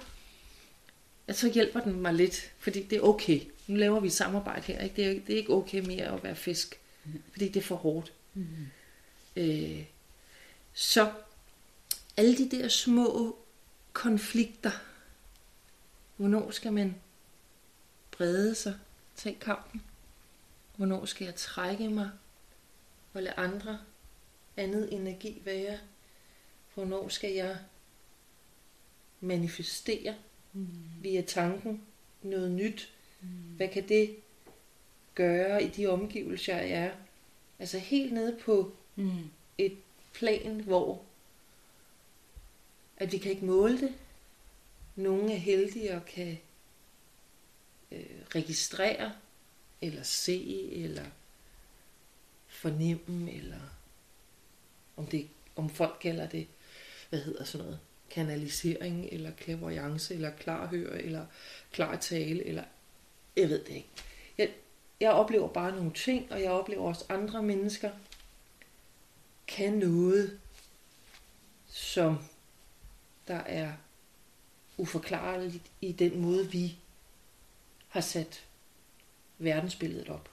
at så hjælper den mig lidt, fordi det er okay. Nu laver vi et samarbejde her, ikke? Det, er, det er ikke okay mere at være fisk, fordi det er for hårdt. Mm. Øh, så alle de der små konflikter, hvornår skal man brede sig, tage kampen? Hvornår skal jeg trække mig og lade andre andet energi være? Hvornår skal jeg manifestere mm. via tanken noget nyt? Mm. Hvad kan det gøre i de omgivelser, jeg er? Altså helt nede på Mm. et plan, hvor at vi kan ikke måle det. Nogle er heldige og kan øh, registrere, eller se, eller fornemme, eller om, det, om folk kalder det, hvad hedder sådan noget, kanalisering, eller clairvoyance, eller klarhør, eller klar tale, eller jeg ved det ikke. Jeg, jeg oplever bare nogle ting, og jeg oplever også andre mennesker kan noget, som der er uforklarligt i den måde, vi har sat verdensbilledet op.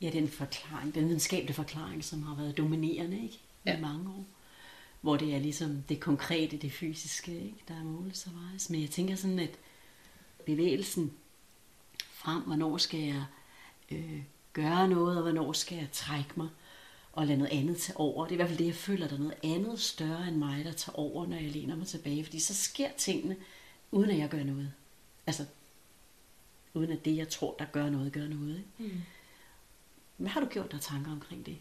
Ja, den forklaring, den videnskabelige forklaring, som har været dominerende ikke? i Ja. mange år. Hvor det er ligesom det konkrete, det fysiske, ikke? der er måles og vejes. Men jeg tænker sådan, at bevægelsen frem, hvornår skal jeg øh, gøre noget, og hvornår skal jeg trække mig og lade noget andet tage over. Det er i hvert fald det, jeg føler, der er noget andet større end mig, der tager over, når jeg læner mig tilbage. Fordi så sker tingene, uden at jeg gør noget. Altså, uden at det, jeg tror, der gør noget, gør noget. Ikke? Mm. Hvad har du gjort dig tanker omkring det?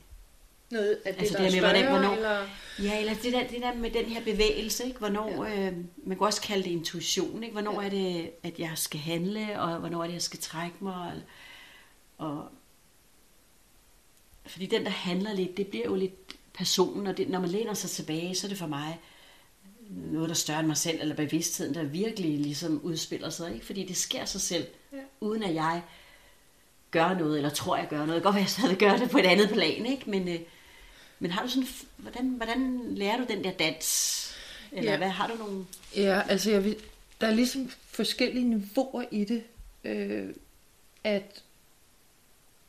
Noget af det, Altså, der det er her med, hvordan- hvornår- eller... Ja, eller det der, det der med den her bevægelse, ikke? Hvornår, ja. øh, man kan også kalde det intuition, ikke? Hvornår ja. er det, at jeg skal handle, og hvornår er det, jeg skal trække mig, og, og fordi den, der handler lidt, det bliver jo lidt personen, og det, når man læner sig tilbage, så er det for mig noget, der er større end mig selv, eller bevidstheden, der virkelig ligesom udspiller sig, ikke? Fordi det sker sig selv, Ja. uden at jeg gør noget, eller tror, jeg gør noget. Det kan godt være, jeg stadig gør det på et andet plan, ikke? Men, øh, men har du sådan, hvordan, hvordan lærer du den der dans? Eller ja. hvad, har du nogle... Ja, altså jeg vil, der er ligesom forskellige niveauer i det. Øh, at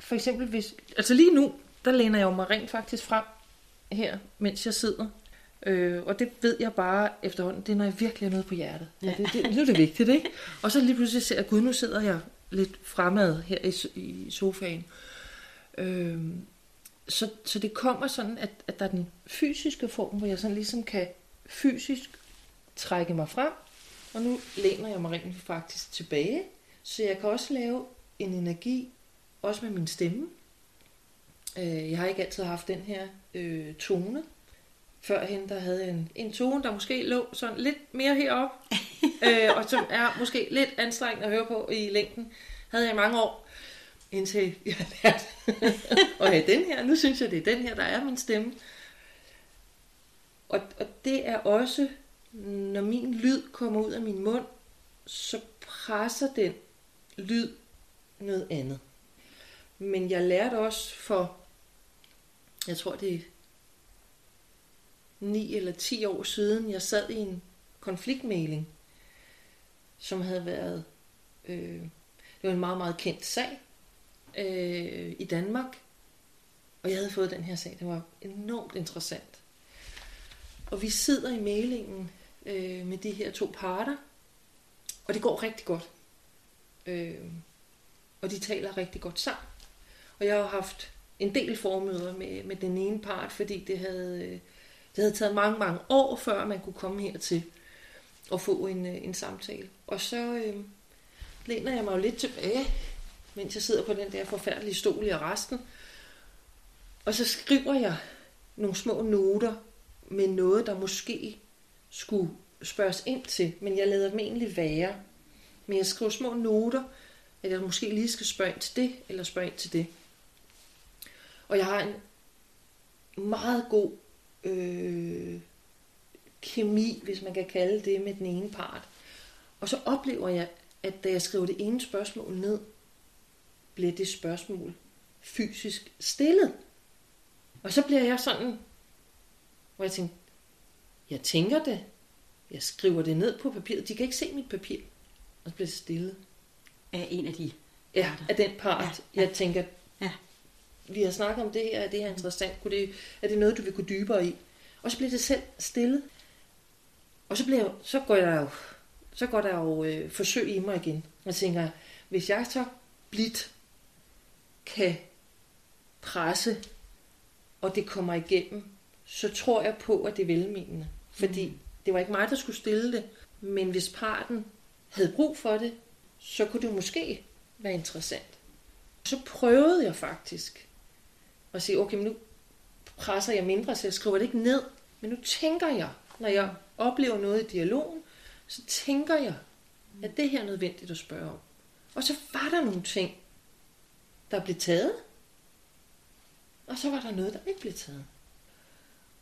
for eksempel hvis, altså lige nu, der læner jeg jo mig rent faktisk frem her, mens jeg sidder. Øh, og det ved jeg bare efterhånden, det er når jeg virkelig har noget på hjertet. Ja. Det, det, nu er det vigtigt, ikke? Og så lige pludselig ser jeg, gud, nu sidder jeg lidt fremad her i, i sofaen. Øhm, så, så det kommer sådan, at, at der er den fysiske form, hvor jeg sådan ligesom kan fysisk trække mig frem, og nu læner jeg mig rent faktisk tilbage, så jeg kan også lave en energi, også med min stemme. Øh, jeg har ikke altid haft den her øh, tone. Førhen der havde jeg en, en tone, der måske lå sådan lidt mere herop, øh, og som er måske lidt anstrengende at høre på i længden. Havde jeg i mange år, indtil jeg har lært at have den her. Nu synes jeg, det er den her, der er min stemme. Og, og det er også, når min lyd kommer ud af min mund, så presser den lyd noget andet. Men jeg lærte også for, jeg tror det er 9 eller 10 år siden, jeg sad i en konfliktmæling, som havde været, øh, det var en meget, meget kendt sag øh, i Danmark. Og jeg havde fået den her sag, det var enormt interessant. Og vi sidder i mailingen øh, med de her to parter, og det går rigtig godt. Øh, og de taler rigtig godt sammen. Og jeg har haft en del formøder med, med den ene part, fordi det havde, øh, det havde taget mange, mange år, før man kunne komme hertil og få en, øh, en samtale. Og så øh, læner jeg mig jo lidt tilbage, mens jeg sidder på den der forfærdelige stol i resten. Og så skriver jeg nogle små noter med noget, der måske skulle spørges ind til, men jeg lader dem egentlig være. Men jeg skriver små noter, at jeg måske lige skal spørge ind til det, eller spørge ind til det. Og jeg har en meget god øh, kemi, hvis man kan kalde det, med den ene part. Og så oplever jeg, at da jeg skriver det ene spørgsmål ned, bliver det spørgsmål fysisk stillet. Og så bliver jeg sådan, hvor jeg tænker, jeg tænker det, jeg skriver det ned på papiret, de kan ikke se mit papir, og så bliver det stillet. Af en af de Ja, af den part, ja, ja. jeg tænker, Ja. Vi har snakket om det her, er det her interessant, Kunne det, er det noget, du vil gå dybere i? Og så bliver det selv stillet. Og så, bliver så går der jo, så går der jo øh, forsøg i mig igen. Jeg tænker, hvis jeg så blidt kan presse, og det kommer igennem, så tror jeg på, at det er velmenende. Fordi mm. det var ikke mig, der skulle stille det, men hvis parten havde brug for det, så kunne det måske være interessant. Så prøvede jeg faktisk at sige, okay, men nu presser jeg mindre, så jeg skriver det ikke ned. Men nu tænker jeg, når jeg oplever noget i dialogen, så tænker jeg, at det her er nødvendigt at spørge om. Og så var der nogle ting, der blev taget, og så var der noget, der ikke blev taget.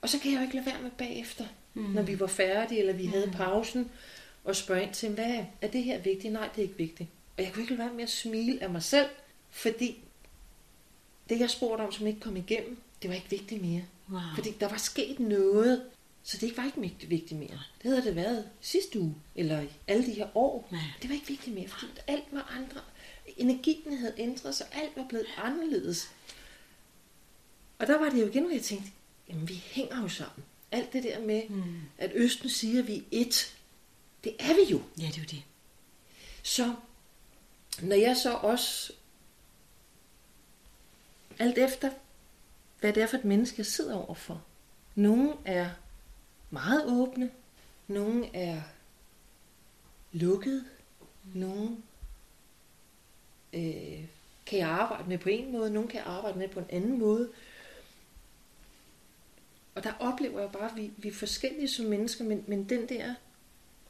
Og så kan jeg jo ikke lade være med bagefter, mm. når vi var færdige, eller vi havde pausen, og spørge ind til, hvad er det her vigtigt? Nej, det er ikke vigtigt. Og jeg kunne ikke lade være med at smile af mig selv, fordi det, jeg spurgte om, som ikke kom igennem, det var ikke vigtigt mere. Wow. Fordi der var sket noget, så det var ikke vigtigt- vigtigt mere. Det havde det været sidste uge, eller alle de her år. Ja. Det var ikke vigtigt mere, fordi alt var andre. Energien havde ændret sig, alt var blevet anderledes. Og der var det jo igen, hvor jeg tænkte, jamen vi hænger jo sammen. Alt det der med, mm. at Østen siger, at vi er et, det er vi jo. Ja, det er jo det. Så når jeg så også, alt efter, hvad det er for et menneske, jeg sidder overfor. Nogle er meget åbne, nogle er lukket, nogle øh, kan jeg arbejde med på en måde, nogle kan jeg arbejde med på en anden måde. Og der oplever jeg bare, at vi, vi er forskellige som mennesker, men, men den der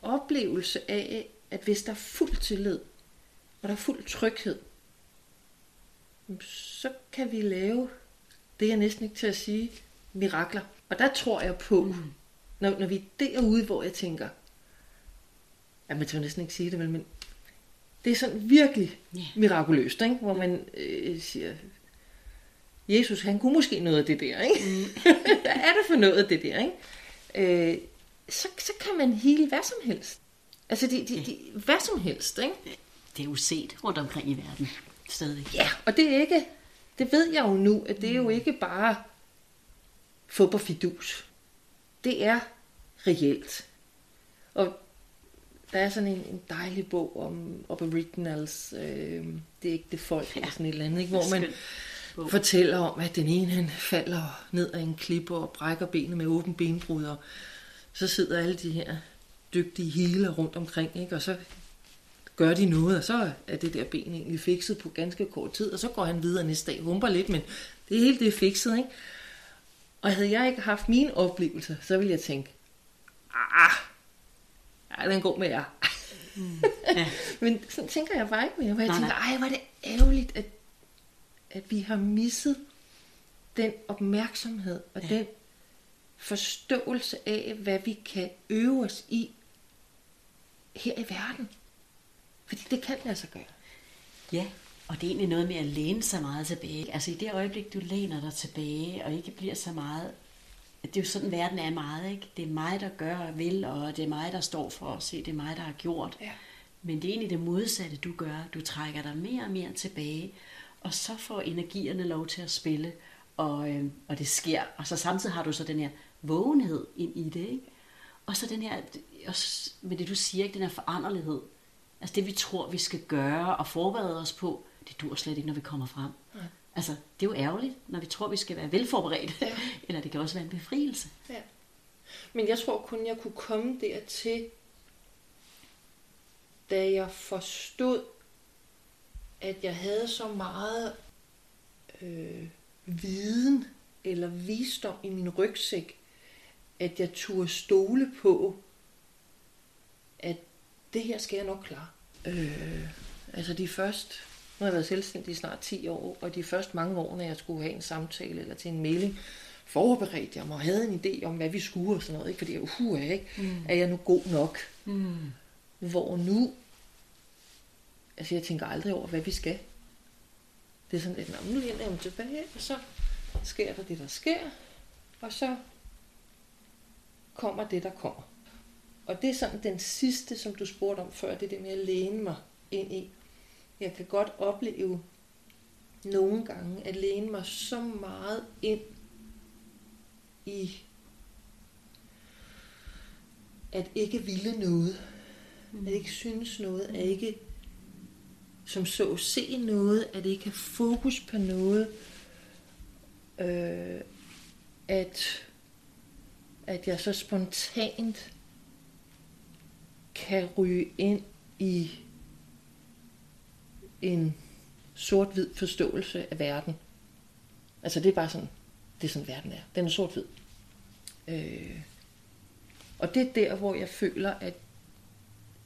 oplevelse af, at hvis der er fuld tillid, og der er fuld tryghed, så kan vi lave, det er næsten ikke til at sige, mirakler. Og der tror jeg på, mm. når, når vi er derude, hvor jeg tænker, ja, man tør næsten ikke sige det, men, men det er sådan virkelig Ja. mirakuløst, ikke? hvor man øh, siger, Jesus, han kunne måske noget af det der, ikke? Mm. Hvad er det for noget af det der, ikke? Øh, så, så kan man hele hvad som helst. Altså, de, de, de, hvad som helst, ikke? Det er jo set rundt omkring i verden. Stadig. Ja, og det er ikke, det ved jeg jo nu, at det er jo ikke bare fup og fidus. Det er reelt. Og der er sådan en, en dejlig bog om Aboriginals, øh, det er ikke det folk, ja. eller sådan et eller andet, ikke? hvor man. Bog. fortæller om, at den ene han falder ned af en klippe og brækker benet med åben benbrud, og så sidder alle de her dygtige healer rundt omkring, ikke? og så gør de noget, og så er det der ben egentlig fikset på ganske kort tid, og så går han videre næste dag, humper lidt, men det hele det er fikset. Ikke? Og havde jeg ikke haft mine oplevelser, så ville jeg tænke, ah, ja, den går med jer. Mm, ja. men sådan tænker jeg bare ikke mere, hvor jeg nej, tænker, nej. ej, hvor er det ærgerligt, at, at vi har misset den opmærksomhed og ja. den forståelse af, hvad vi kan øve os i her i verden. Fordi det kan lade sig gøre. Ja, og det er egentlig noget med at læne sig meget tilbage. Altså i det øjeblik, du læner dig tilbage, og ikke bliver så meget... Det er jo sådan, verden er meget, ikke? Det er mig, der gør og vil, og det er mig, der står for at se, det er mig, der har gjort. Ja. Men det er egentlig det modsatte, du gør. Du trækker dig mere og mere tilbage, og så får energierne lov til at spille, og, øh, og det sker. Og så samtidig har du så den her vågenhed ind i det, ikke? Og så den her, også med det du siger, ikke? den her foranderlighed. Altså det vi tror, vi skal gøre og forberede os på, det dur slet ikke, når vi kommer frem. Ja. Altså det er jo ærgerligt, når vi tror, vi skal være velforberedt. Ja. Eller det kan også være en befrielse. Ja. Men jeg tror kun, jeg kunne komme dertil, da jeg forstod, at jeg havde så meget øh, viden eller visdom i min rygsæk, at jeg turde stole på, at det her skal jeg nok klare. Øh, altså de første, nu har jeg været selvstændig i snart 10 år, og de første mange år, når jeg skulle have en samtale eller til en mailing, forberedte jeg mig og havde en idé om, hvad vi skulle og sådan noget, ikke? fordi jeg, uh, ikke? Mm. er jeg nu god nok? Mm. Hvor nu, altså jeg tænker aldrig over, hvad vi skal. Det er sådan lidt, nu læner jeg tilbage, og så sker der det, der sker, og så kommer det, der kommer. Og det er sådan den sidste, som du spurgte om før, det er det med at læne mig ind i. Jeg kan godt opleve nogle gange at læne mig så meget ind i at ikke ville noget, mm. at ikke synes noget, at ikke som så se noget, at ikke have fokus på noget, øh, at at jeg så spontant kan ryge ind i en sort-hvid forståelse af verden. Altså det er bare sådan, det er sådan verden er. Den er sort-hvid. Øh, og det er der, hvor jeg føler, at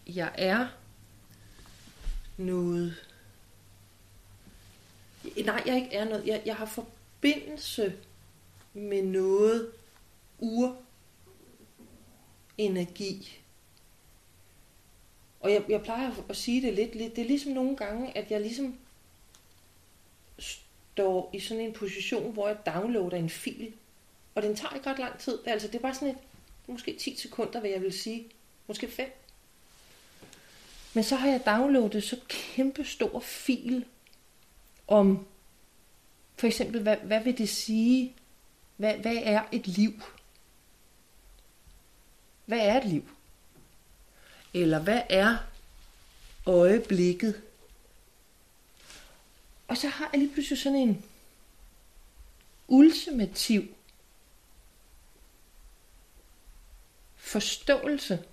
jeg er noget... Nej, jeg ikke er noget. Jeg, jeg har forbindelse med noget ur energi. Og jeg, jeg plejer at sige det lidt, lidt, det er ligesom nogle gange, at jeg ligesom står i sådan en position, hvor jeg downloader en fil. Og den tager ikke ret lang tid. Det er, altså, det er bare sådan et, måske 10 sekunder, hvad jeg vil sige. Måske 5. Men så har jeg downloadet så kæmpe stor fil om, for eksempel, hvad, hvad vil det sige? Hvad, hvad er et liv? Hvad er et liv? Eller hvad er øjeblikket? Og så har jeg lige pludselig sådan en ultimativ forståelse.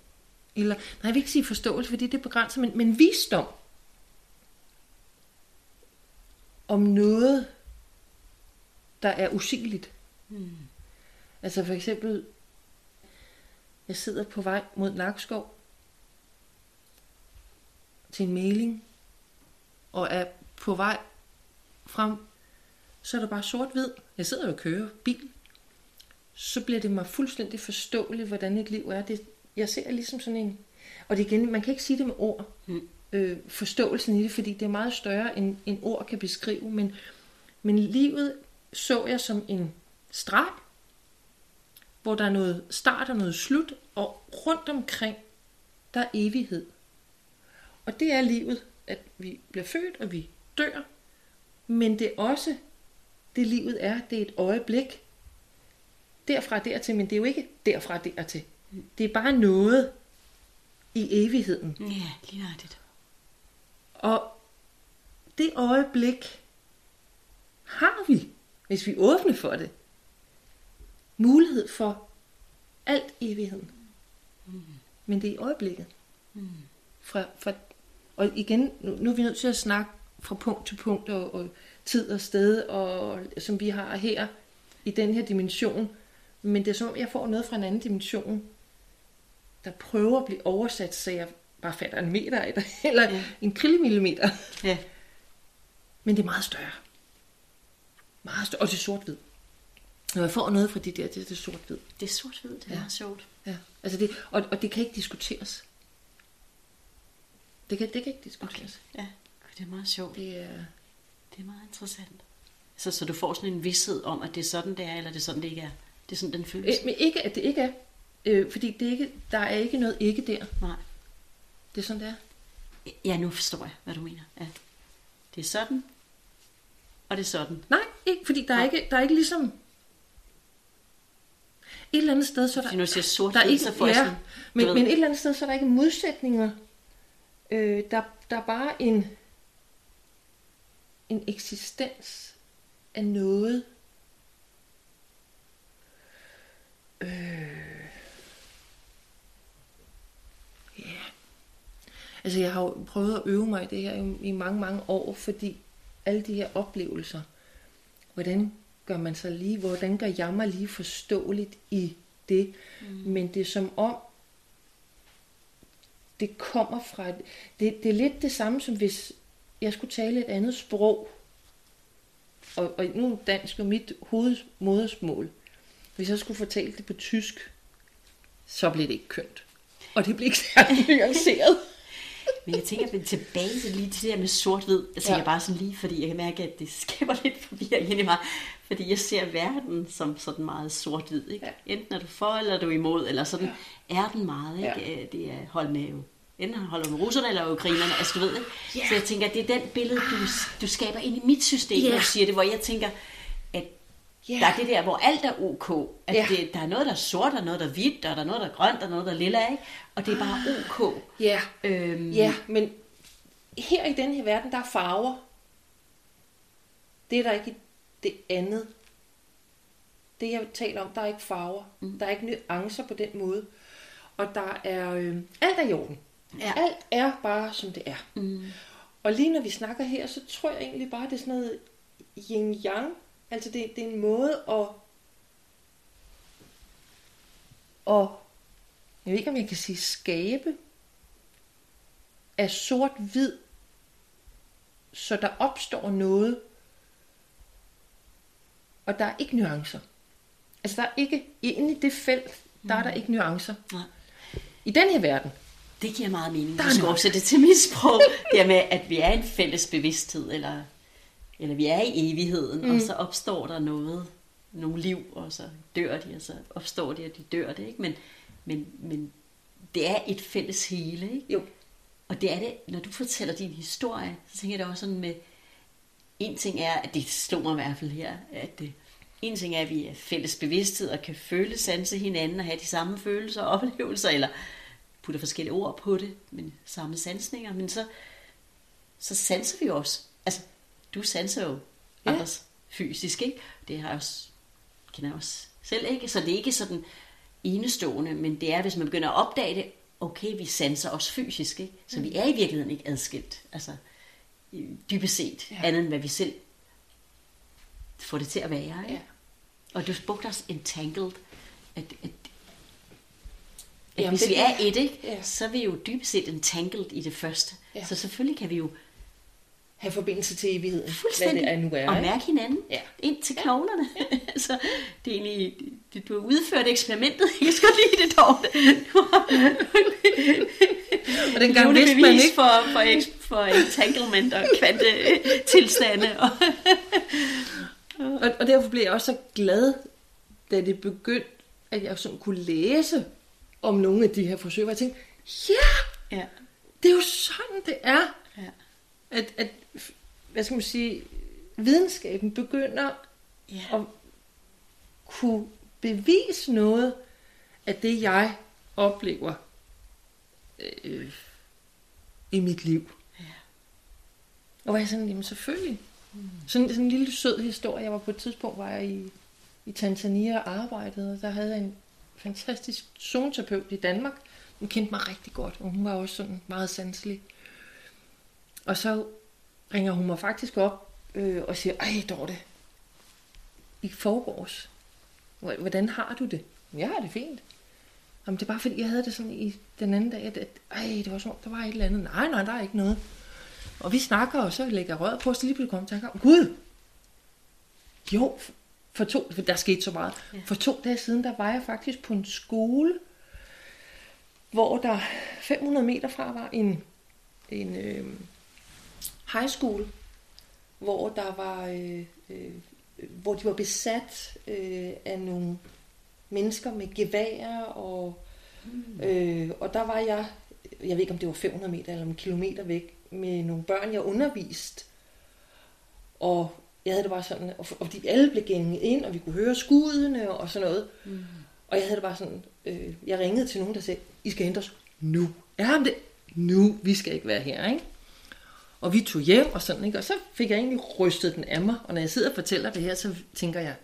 Eller, nej, jeg vil ikke sige forståelse, fordi det er begrænset, men, men visdom. Om noget, der er usigeligt. Mm. Altså for eksempel, jeg sidder på vej mod Nakskov til en mailing, og er på vej frem, så er der bare sort-hvid. Jeg sidder og kører bil. Så bliver det mig fuldstændig forståeligt, hvordan et liv er. Det, jeg ser ligesom sådan en... Og det igen, man kan ikke sige det med ord. Mm. Øh, forståelsen i det, fordi det er meget større, end, end ord kan beskrive. Men, men livet så jeg som en streg, hvor der er noget start og noget slut, og rundt omkring, der er evighed. Og det er livet, at vi bliver født, og vi dør, men det er også, det livet er, det er et øjeblik, derfra dertil, men det er jo ikke derfra dertil. Det er bare noget i evigheden. Ja, lige det. Og det øjeblik, har vi, hvis vi er åbne for det, mulighed for alt evigheden. Men det er i øjeblikket. Fra, fra, og igen, nu, nu er vi nødt til at snakke fra punkt til punkt, og, og tid og sted, og, som vi har her i den her dimension. Men det er som om, jeg får noget fra en anden dimension, der prøver at blive oversat, så jeg bare fatter en meter eller Ja. en krillemillimeter. Ja. Men det er meget større. Meget større. Og det er sort-hvid. Når jeg får noget fra de der, det er sort-hvid. Det er sort-hvid, det er Ja. sjovt. Ja. Altså det, og, og det kan ikke diskuteres. Det kan, det kan ikke diskuteres. Ja, Gud, det er meget sjovt. Det er, Det er meget interessant. Så, så du får sådan en vidshed om, at det er sådan, det er, eller det er sådan, det ikke er. Det er sådan, den føles. øh, men ikke, at det ikke er. Øh, fordi det ikke, der er ikke noget ikke der. Nej. Det er sådan, det er. Ja, nu forstår jeg, hvad du mener. Ja. Det er sådan, og det er sådan. Nej, ikke, fordi der er, ikke, der er ikke ligesom... Et eller andet sted, så er der... Hvis nu siger sort der er ikke, så får ja, sådan... men, ved- men et eller andet sted, så er der ikke modsætninger. Øh, der, der er bare en, en eksistens af noget. Øh, ja. Altså, jeg har jo prøvet at øve mig i det her i, i mange, mange år, fordi alle de her oplevelser, hvordan gør man sig lige, hvordan gør jeg mig lige forståeligt i det, mm. men det er som om, det kommer fra, det, det er lidt det samme som hvis jeg skulle tale et andet sprog, og, og nu dansk er mit hovedmodersmål. Hvis jeg skulle fortælle det på tysk, så blev det ikke kønt. Og det blev ikke særlig nuanceret. Men jeg tænker men tilbage til lige til det der med sort-hvid. Jeg tænker Ja. bare sådan lige, fordi jeg kan mærke, at det skaber lidt forvirring ind i mig. Fordi jeg ser verden som sådan meget sort-hvid. Ikke? Ja. Enten er du for, eller er du imod, eller sådan ja. er den meget. Ikke? Ja. Ja. Det er hold med jo. Enten holder med russerne eller ukrainerne, altså du ved ikke. Ja. Så jeg tænker, at det er den billede, du, du skaber ind i mit system, Ja. når du siger det, hvor jeg tænker, Ja. der er det der, hvor alt er ok. At Ja. det, der er noget, der er sort, der er noget, der er hvidt, og der er noget, der er grønt, og noget, der er lilla, ikke? Og det er bare ok. Ja, Øhm, ja, men her i den her verden, der er farver. Det er der ikke det andet. Det jeg taler om, der er ikke farver. Mm. Der er ikke nuancer på den måde. Og der er, øh, alt er i orden. Ja. Alt er bare, som det er. Mm. Og lige når vi snakker her, så tror jeg egentlig bare, det er sådan noget yin-yang. Altså det, det er en måde at... Og jeg ved ikke, om jeg kan sige skabe af sort-hvid, så der opstår noget, og der er ikke nuancer. Altså der er ikke, inde i det felt, der er der ikke nuancer. Nej. I den her verden, Det giver meget mening. Der er Du skal nok. oversætte det til mit sprog. Det med, at vi er en fælles bevidsthed, eller, eller vi er i evigheden, mm. og så opstår der noget, nogle liv, og så dør de, og så opstår de, og de dør det. Ikke? Men, men, men det er et fælles hele. Ikke? jo, Og det er det, når du fortæller din historie, så tænker jeg da også sådan med, en ting er, at det slog mig i hvert fald her, at det, en ting er, at vi er fælles bevidsthed og kan føle, sanse hinanden og have de samme følelser og oplevelser, eller putte forskellige ord på det, men samme sansninger, men så, så sanser vi også. Altså, du sanser jo Ja. andres fysisk, ikke? Det har jeg også, kender jeg også selv, ikke? Så det er ikke sådan enestående, men det er, hvis man begynder at opdage det, okay, vi sanser også fysisk, ikke? Så vi er i virkeligheden ikke adskilt, altså dybest set, Ja. andet end hvad vi selv får det til at være, ikke? Ja. Og du brugte også entangled, at, at at Jamen, hvis det vi er et, ikke, Ja. så er vi jo dybest set entangled i det første. Ja. Så selvfølgelig kan vi jo have forbindelse til evigheden, fuldstændig hvad det er nu er. og mærke hinanden Ja. ind til knoglerne. så det er egentlig, det, du har udført eksperimentet. Jeg skal lide det dog. Og dengang vidste man ikke- For, for, for entanglement og kvantetilstande. Og, Og, og derfor blev jeg også så glad, da det begyndte, at jeg sådan kunne læse om nogle af de her forsøg, hvor jeg tænkte, ja, ja, det er jo sådan, det er. ja, At, at hvad skal man sige, videnskaben begynder ja. at kunne bevise noget af det, jeg oplever øh, i mit liv. Ja. Og hvor jeg sådan, jamen selvfølgelig, Mm. Sådan, sådan en lille sød historie. Jeg var på et tidspunkt, var jeg i, i Tanzania og arbejdede, og der havde jeg en fantastisk zoneterapeut i Danmark. Hun kendte mig rigtig godt, og hun var også sådan meget sanselig. Og så ringer hun mig faktisk op øh, og siger, ej Dorte, i forgårs, hvordan har du det? Jeg har det fint. Jamen, det er bare fordi, jeg havde det sådan i den anden dag, at, at ej, det var sådan, der var et eller andet. Nej, nej, der er ikke noget. Og vi snakker, og så lægger røret på, og så lige pludselig kommer tanker om, Gud, jo, for to, for der skete så meget. Ja. For to dage siden, der var jeg faktisk på en skole, hvor der 500 meter fra var en, en øh, high school, hvor der var, øh, øh, hvor de var besat øh, af nogle mennesker med gevær, og, mm. øh, og der var jeg, jeg ved ikke om det var 500 meter eller en kilometer væk, med nogle børn, jeg undervist. Og jeg havde det bare sådan, og, og fordi alle blev gænget ind, og vi kunne høre skuddene og sådan noget. Mm. Og jeg havde det bare sådan, øh, jeg ringede til nogen, der sagde, I skal hente os nu. Ja, det, nu, vi skal ikke være her, ikke? Og vi tog hjem og sådan, ikke? Og så fik jeg egentlig rystet den af mig. Og når jeg sidder og fortæller det her, så tænker jeg,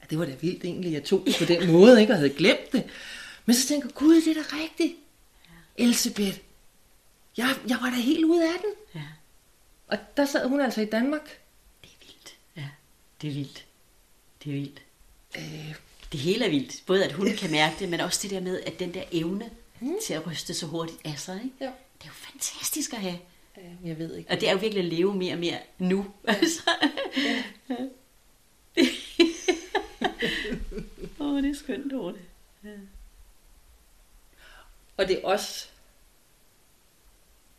at det var da vildt egentlig, jeg tog det på den måde, ikke? Og havde glemt det. Men så tænker jeg, gud, det er da rigtigt. Ja. Elisabeth, jeg, jeg var da helt ude af den. Ja. Og der sad hun altså i Danmark. Det er vildt. Ja, det er vildt. Det er vildt. Øh. Det hele er vildt. Både at hun kan mærke det, men også det der med, at den der evne mm. til at ryste så hurtigt af sig. Ikke? Ja. Det er jo fantastisk at have. Jeg ved ikke. Og det er jo virkelig at leve mere og mere nu. Altså. Ja. Åh, oh, det er skønt ord. Ja. Og det er også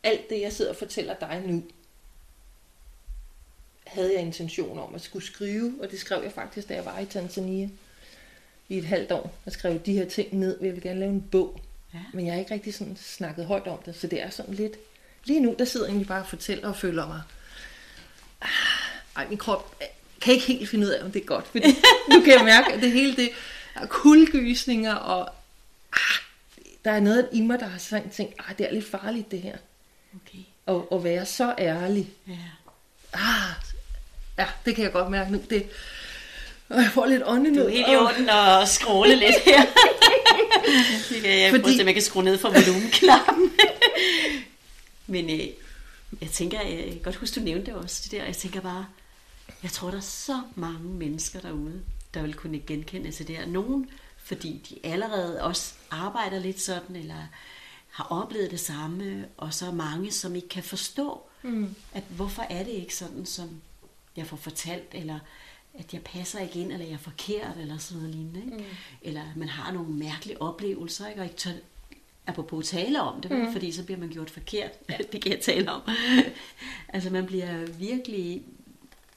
alt det, jeg sidder og fortæller dig nu, havde jeg intention om at skulle skrive, og det skrev jeg faktisk, da jeg var i Tanzania i et halvt år. Jeg skrev de her ting ned, jeg vil gerne lave en bog. Ja. Men jeg har ikke rigtig sådan snakket højt om det, så det er sådan lidt... Lige nu, der sidder jeg egentlig bare og fortæller og føler mig... Ah, ej, min krop kan ikke helt finde ud af, om det er godt. Fordi nu kan jeg mærke, at det hele det er kuldegysninger, og ah, der er noget i mig, der har sådan tænkt, ah, det er lidt farligt det her. Okay. Og, og være så ærlig. Ja. Ah, ja, det kan jeg godt mærke nu. Det, og jeg får lidt åndenød. Du er helt i orden og skråle lidt her. det kan jeg Fordi... prøve, at jeg kan skrue ned for volumenknappen. Men øh, jeg tænker, jeg kan godt huske, du nævnte det også, det der. Jeg tænker bare, jeg tror, der er så mange mennesker derude, der vil kunne genkende til det her. Nogen, fordi de allerede også arbejder lidt sådan, eller har oplevet det samme, og så mange, som ikke kan forstå, mm. at hvorfor er det ikke sådan, som jeg får fortalt, eller at jeg passer ikke ind, eller jeg er forkert, eller sådan noget lignende. Ikke? Mm. Eller man har nogle mærkelige oplevelser, ikke? og ikke tør, apropos tale om det, mm. fordi så bliver man gjort forkert. Ja. det kan jeg tale om. altså man bliver virkelig...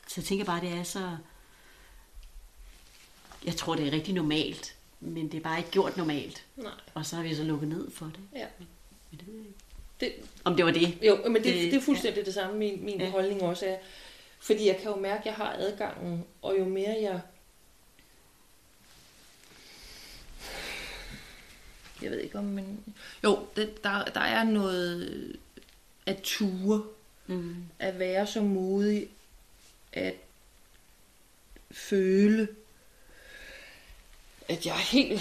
Så jeg tænker bare, det er så... Jeg tror, det er rigtig normalt, men det er bare ikke gjort normalt. Nej. Og så har vi så lukket ned for det. Ja. Men, men det ved jeg ikke. Det, Om det var det? Jo, men det, det, det er fuldstændig ja. det samme, min, min ja. holdning også er. Fordi jeg kan jo mærke, at jeg har adgangen, og jo mere jeg... Jeg ved ikke om, men... Jo, det, der, der er noget at ture, mm. at være så modig, at føle, at jeg er helt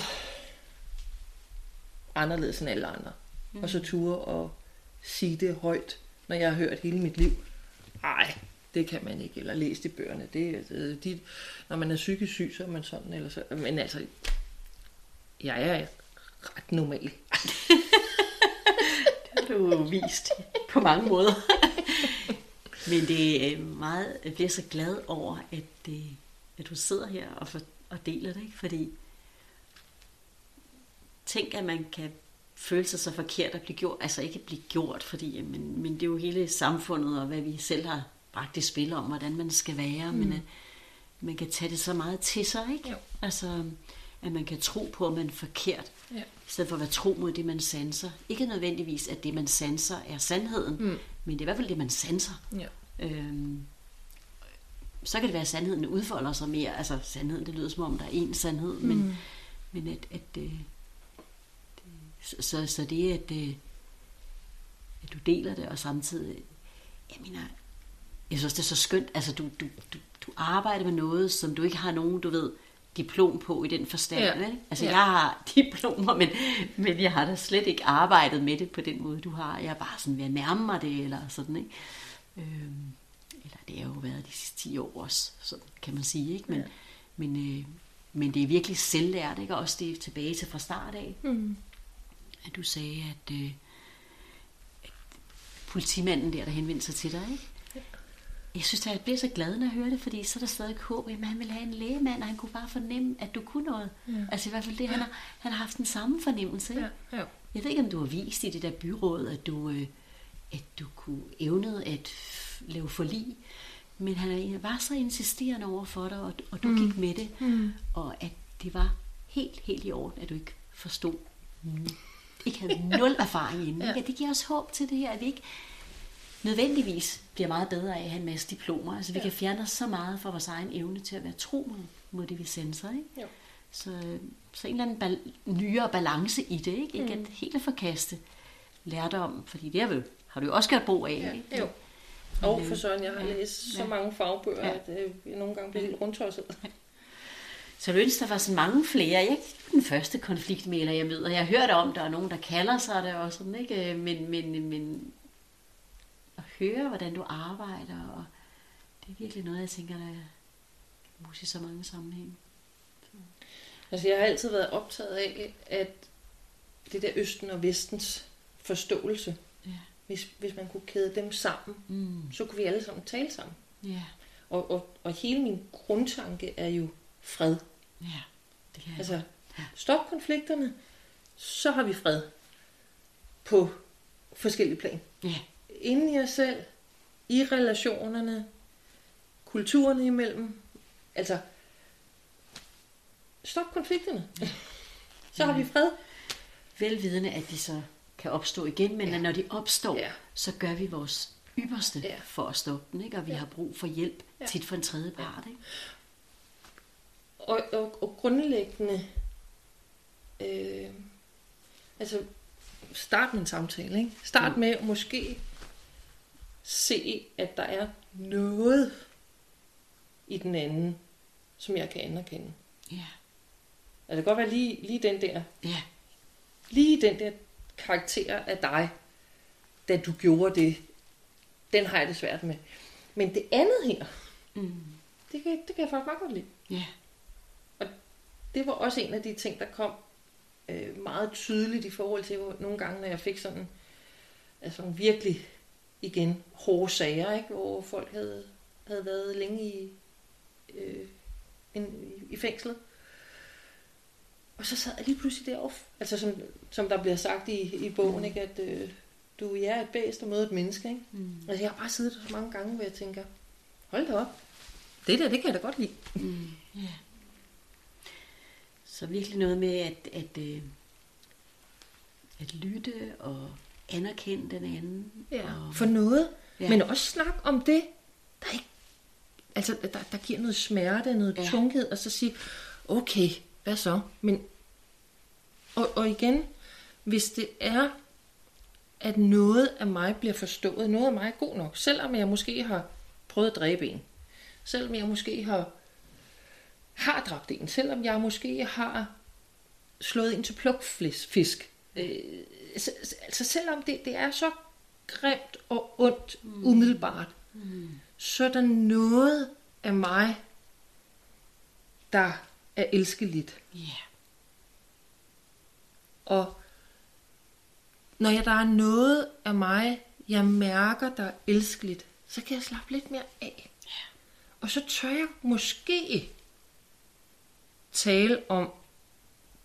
anderledes end alle andre. Mm. Og så ture og sige det højt, når jeg har hørt hele mit liv. Nej, det kan man ikke, eller læst i bøgerne. Det, det, de, når man er psykisk syg, så er man sådan, eller så, men altså, jeg er ret normal. det har du vist på mange måder. men det er meget, jeg bliver så glad over, at, det, at du sidder her og, for, og deler det, ikke? fordi tænk, at man kan føle sig så forkert at blive gjort, altså ikke blive gjort, fordi, men, men det er jo hele samfundet og hvad vi selv har bragt i spil om, hvordan man skal være, mm. men at man kan tage det så meget til sig, ikke? Jo. Altså, at man kan tro på, at man er forkert. I stedet for at være tro mod det, man sanser. Ikke nødvendigvis, at det, man sanser, er sandheden, mm. men det er i hvert fald det, man sanser. Ja. Øhm, så kan det være, at sandheden udfolder sig mere. Altså, sandheden, det lyder som om, der er én sandhed, mm. men, men at, at, øh, så, så det, at, øh, at du deler det, og samtidig, jeg mener, jeg synes, det er så skønt. Altså, du, du, du, du arbejder med noget, som du ikke har nogen, du ved, diplom på i den forstand. Ja. Vel? Altså, Ja. jeg har diplomer, men, men jeg har da slet ikke arbejdet med det på den måde, du har. Jeg er bare sådan ved at nærme mig det, eller sådan, ikke? Øhm, eller det har jo været de sidste 10 år også, sådan kan man sige, ikke? Men, Ja. ja. men, øh, men det er virkelig selvlært, ikke? Og også det er tilbage til fra start af, Mm. at du sagde, at, øh, at politimanden der, der henvendte sig til dig, ikke? Jeg synes, at jeg bliver så glad, når jeg hører det, fordi så er der stadig håb, at han ville have en lægemand, og han kunne bare fornemme, at du kunne noget. Ja. Altså i hvert fald det, han har, han har haft den samme fornemmelse. Ikke? Ja, ja. Jeg ved ikke, om du har vist i det der byråd, at du, øh, at du kunne evnede at lave forlig, men han var så insisterende over for dig, og, og du mm. gik med det, Mm. og at det var helt, helt i orden, at du ikke forstod, mm, ikke havde nul erfaring inden. Ja. Ja. Det giver os håb til det her, at vi ikke nødvendigvis bliver meget bedre af at have en masse diplomer. Altså vi Ja. kan fjerne os så meget fra vores egen evne til at være tro mod, mod det, vi senser. Ikke? Jo. Så, øh, så en eller anden bal- nyere balance i det, ikke? Ikke Mm. at helt at forkaste lærdom, fordi det har, vi, har du jo også gjort brug af. Ja, ikke? jo. Og for søren, jeg har Ja. læst så Ja. mange fagbøger, Ja. at øh, jeg nogle gange bliver helt rundtosset. Så jeg ønsker, der var så mange flere. Jeg er ikke den første konfliktmæler, jeg møder. Jeg har hørt om, der er nogen, der kalder sig det og sådan, ikke? Men, men, men at høre, hvordan du arbejder, og det er virkelig noget, jeg tænker, der er mus i så mange sammenhænge. Altså, jeg har altid været optaget af, at det der Østen og Vestens forståelse, Ja. hvis, hvis man kunne kæde dem sammen, Mm. så kunne vi alle sammen tale sammen. Ja, Og, og, og hele min grundtanke er jo fred. ja. Det kan jeg. Altså, stop konflikterne, så har vi fred på forskellige plan. Ja, Inden i os selv, i relationerne, kulturerne imellem. Altså, stop konflikterne. så har vi fred. velvidende, at de så kan opstå igen, men Ja. når de opstår, Ja. så gør vi vores ypperste Ja. for at stoppe den, ikke? og vi Ja. har brug for hjælp Ja. tit for en tredje part. Ikke? Og, og, og grundlæggende, øh, altså start med en samtale. Ikke? Start Mm. med måske se, at der er noget i den anden, som jeg kan anerkende. Ja, Altså det kan godt være lige, lige den der, ja, lige den der karakter af dig, da du gjorde det, den har jeg det svært med. Men det andet her, mm. det kan, det kan jeg faktisk meget godt lide. ja, det var også en af de ting, der kom øh, meget tydeligt i forhold til, hvor nogle gange, når jeg fik sådan, altså virkelig, igen, hårde sager, ikke? hvor folk havde, havde været længe i, øh, en, i fængslet. Og så sad jeg lige pludselig deroppe, altså som, som der bliver sagt i, i bogen, ikke? at øh, du er et bæst og møder et menneske. Ikke? mm. Altså jeg har bare siddet der så mange gange, hvor jeg tænker, hold da op, det der, det kan jeg da godt lide. Mm. ja. Så virkelig noget med at, at, øh, at lytte og anerkende den anden. og, For noget, ja. Ja. men også snak om det, der ikke, altså der, der giver noget smerte, noget ja. Ja. tunghed, og så sige, okay, hvad så? Men, og, og igen, hvis det er, at noget af mig bliver forstået, noget af mig er god nok, selvom jeg måske har prøvet at dræbe en, selvom jeg måske har, har dræbt en, selvom jeg måske har slået en til plukfisk, øh, så- så- altså selvom det, det er så grimt og ondt mm. umiddelbart, mm. så er der noget af mig, der er elskeligt. Ja, Og når jeg, der er noget af mig, jeg mærker, der er elskeligt, så kan jeg slappe lidt mere af. Og så tør jeg måske tale om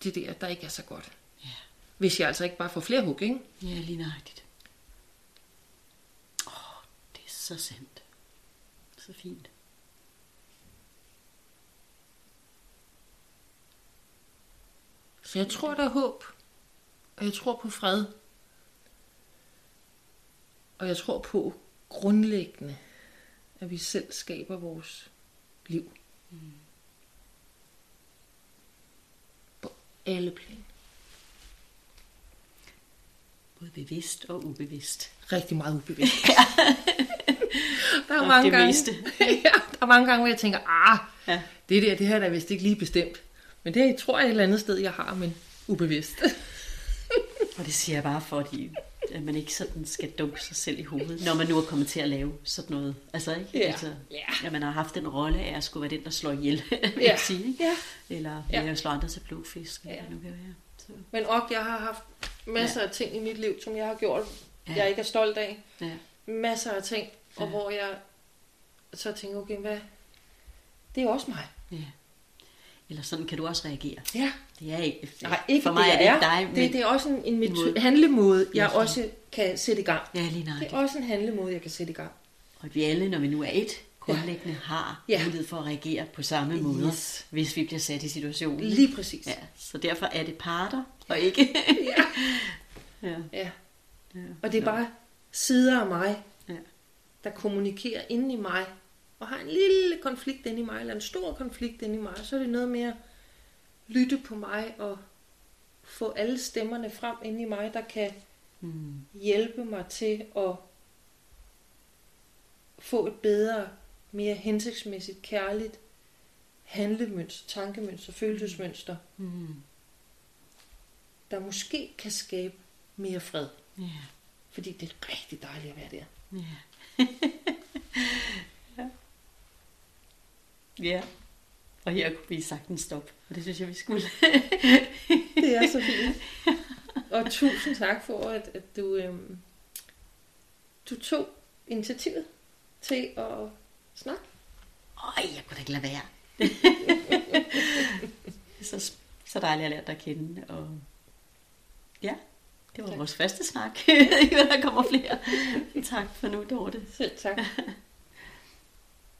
det der, der ikke er så godt. Hvis jeg altså ikke bare får flere hug, ikke? ja, lige nøjagtigt. Åh, det er så sandt. Så fint. Så jeg tror, der er håb. Og jeg tror på fred. Og jeg tror på grundlæggende, at vi selv skaber vores liv. På alle plan. Både bevidst og ubevidst. Rigtig meget ubevidst. Der er Og mange gange, ja, der er mange gange, hvor jeg tænker, ah, Ja. det der, det her er da vist ikke lige bestemt. Men det her, tror jeg et eller andet sted, jeg har, men ubevidst. Og det siger jeg bare, fordi at man ikke sådan skal dunke sig selv i hovedet, når man nu er kommet til at lave sådan noget. Altså ikke? Ja. Altså, Ja. At man har haft den rolle af at skulle være den, der slår ihjel, vil Ja. jeg sige. Ikke? Ja. Eller Ja. ja. slå andre til blodfisk. Ja. nu kan være. Så, Men og jeg har haft masser af ting i mit liv, som jeg har gjort, Ja. jeg ikke er stolt af. ja. Masser af ting, og Ja. hvor jeg så tænker, okay, hvad? Det er også mig. ja. Eller sådan kan du også reagere. Ja. Det er ikke, Nej, ikke for mig det, er det ikke dig, men det, det er også en, en måde. metode, handlemåde, jeg Ja, også kan sætte i gang. ja, lige Det nøjagtigt. er også en handlemåde, jeg kan sætte i gang. Og at vi alle, når vi nu er et, grundlæggende har Ja. mulighed for at reagere på samme måde, Yes. hvis vi bliver sat i situationen. Lige præcis. Ja, så derfor er det parter, og ikke... Ja. ja. ja. ja. Og det er bare sider af mig, Ja. der kommunikerer inde i mig, og har en lille konflikt inde i mig, eller en stor konflikt inde i mig, så er det noget at lytte på mig og få alle stemmerne frem inde i mig, der kan Mm. hjælpe mig til at få et bedre, mere hensigtsmæssigt, kærligt handlemønster, tankemønster, følelsesmønster, Mm. Der måske kan skabe mere fred. Ja. Fordi det er rigtig dejligt at være der. Ja. ja. Ja. Og her kunne vi sagtens stoppe, og det synes jeg, vi skulle. Det er så fint. Og tusind tak for, at, at du, øhm, du tog initiativet til at snakke. Øj, jeg kunne da ikke lade være. Så, så dejligt at lære dig at kende. Og ja, det var vores første snak. Jeg ved ikke, hvad der kommer flere. Tak for nu, Dorte. Selv tak.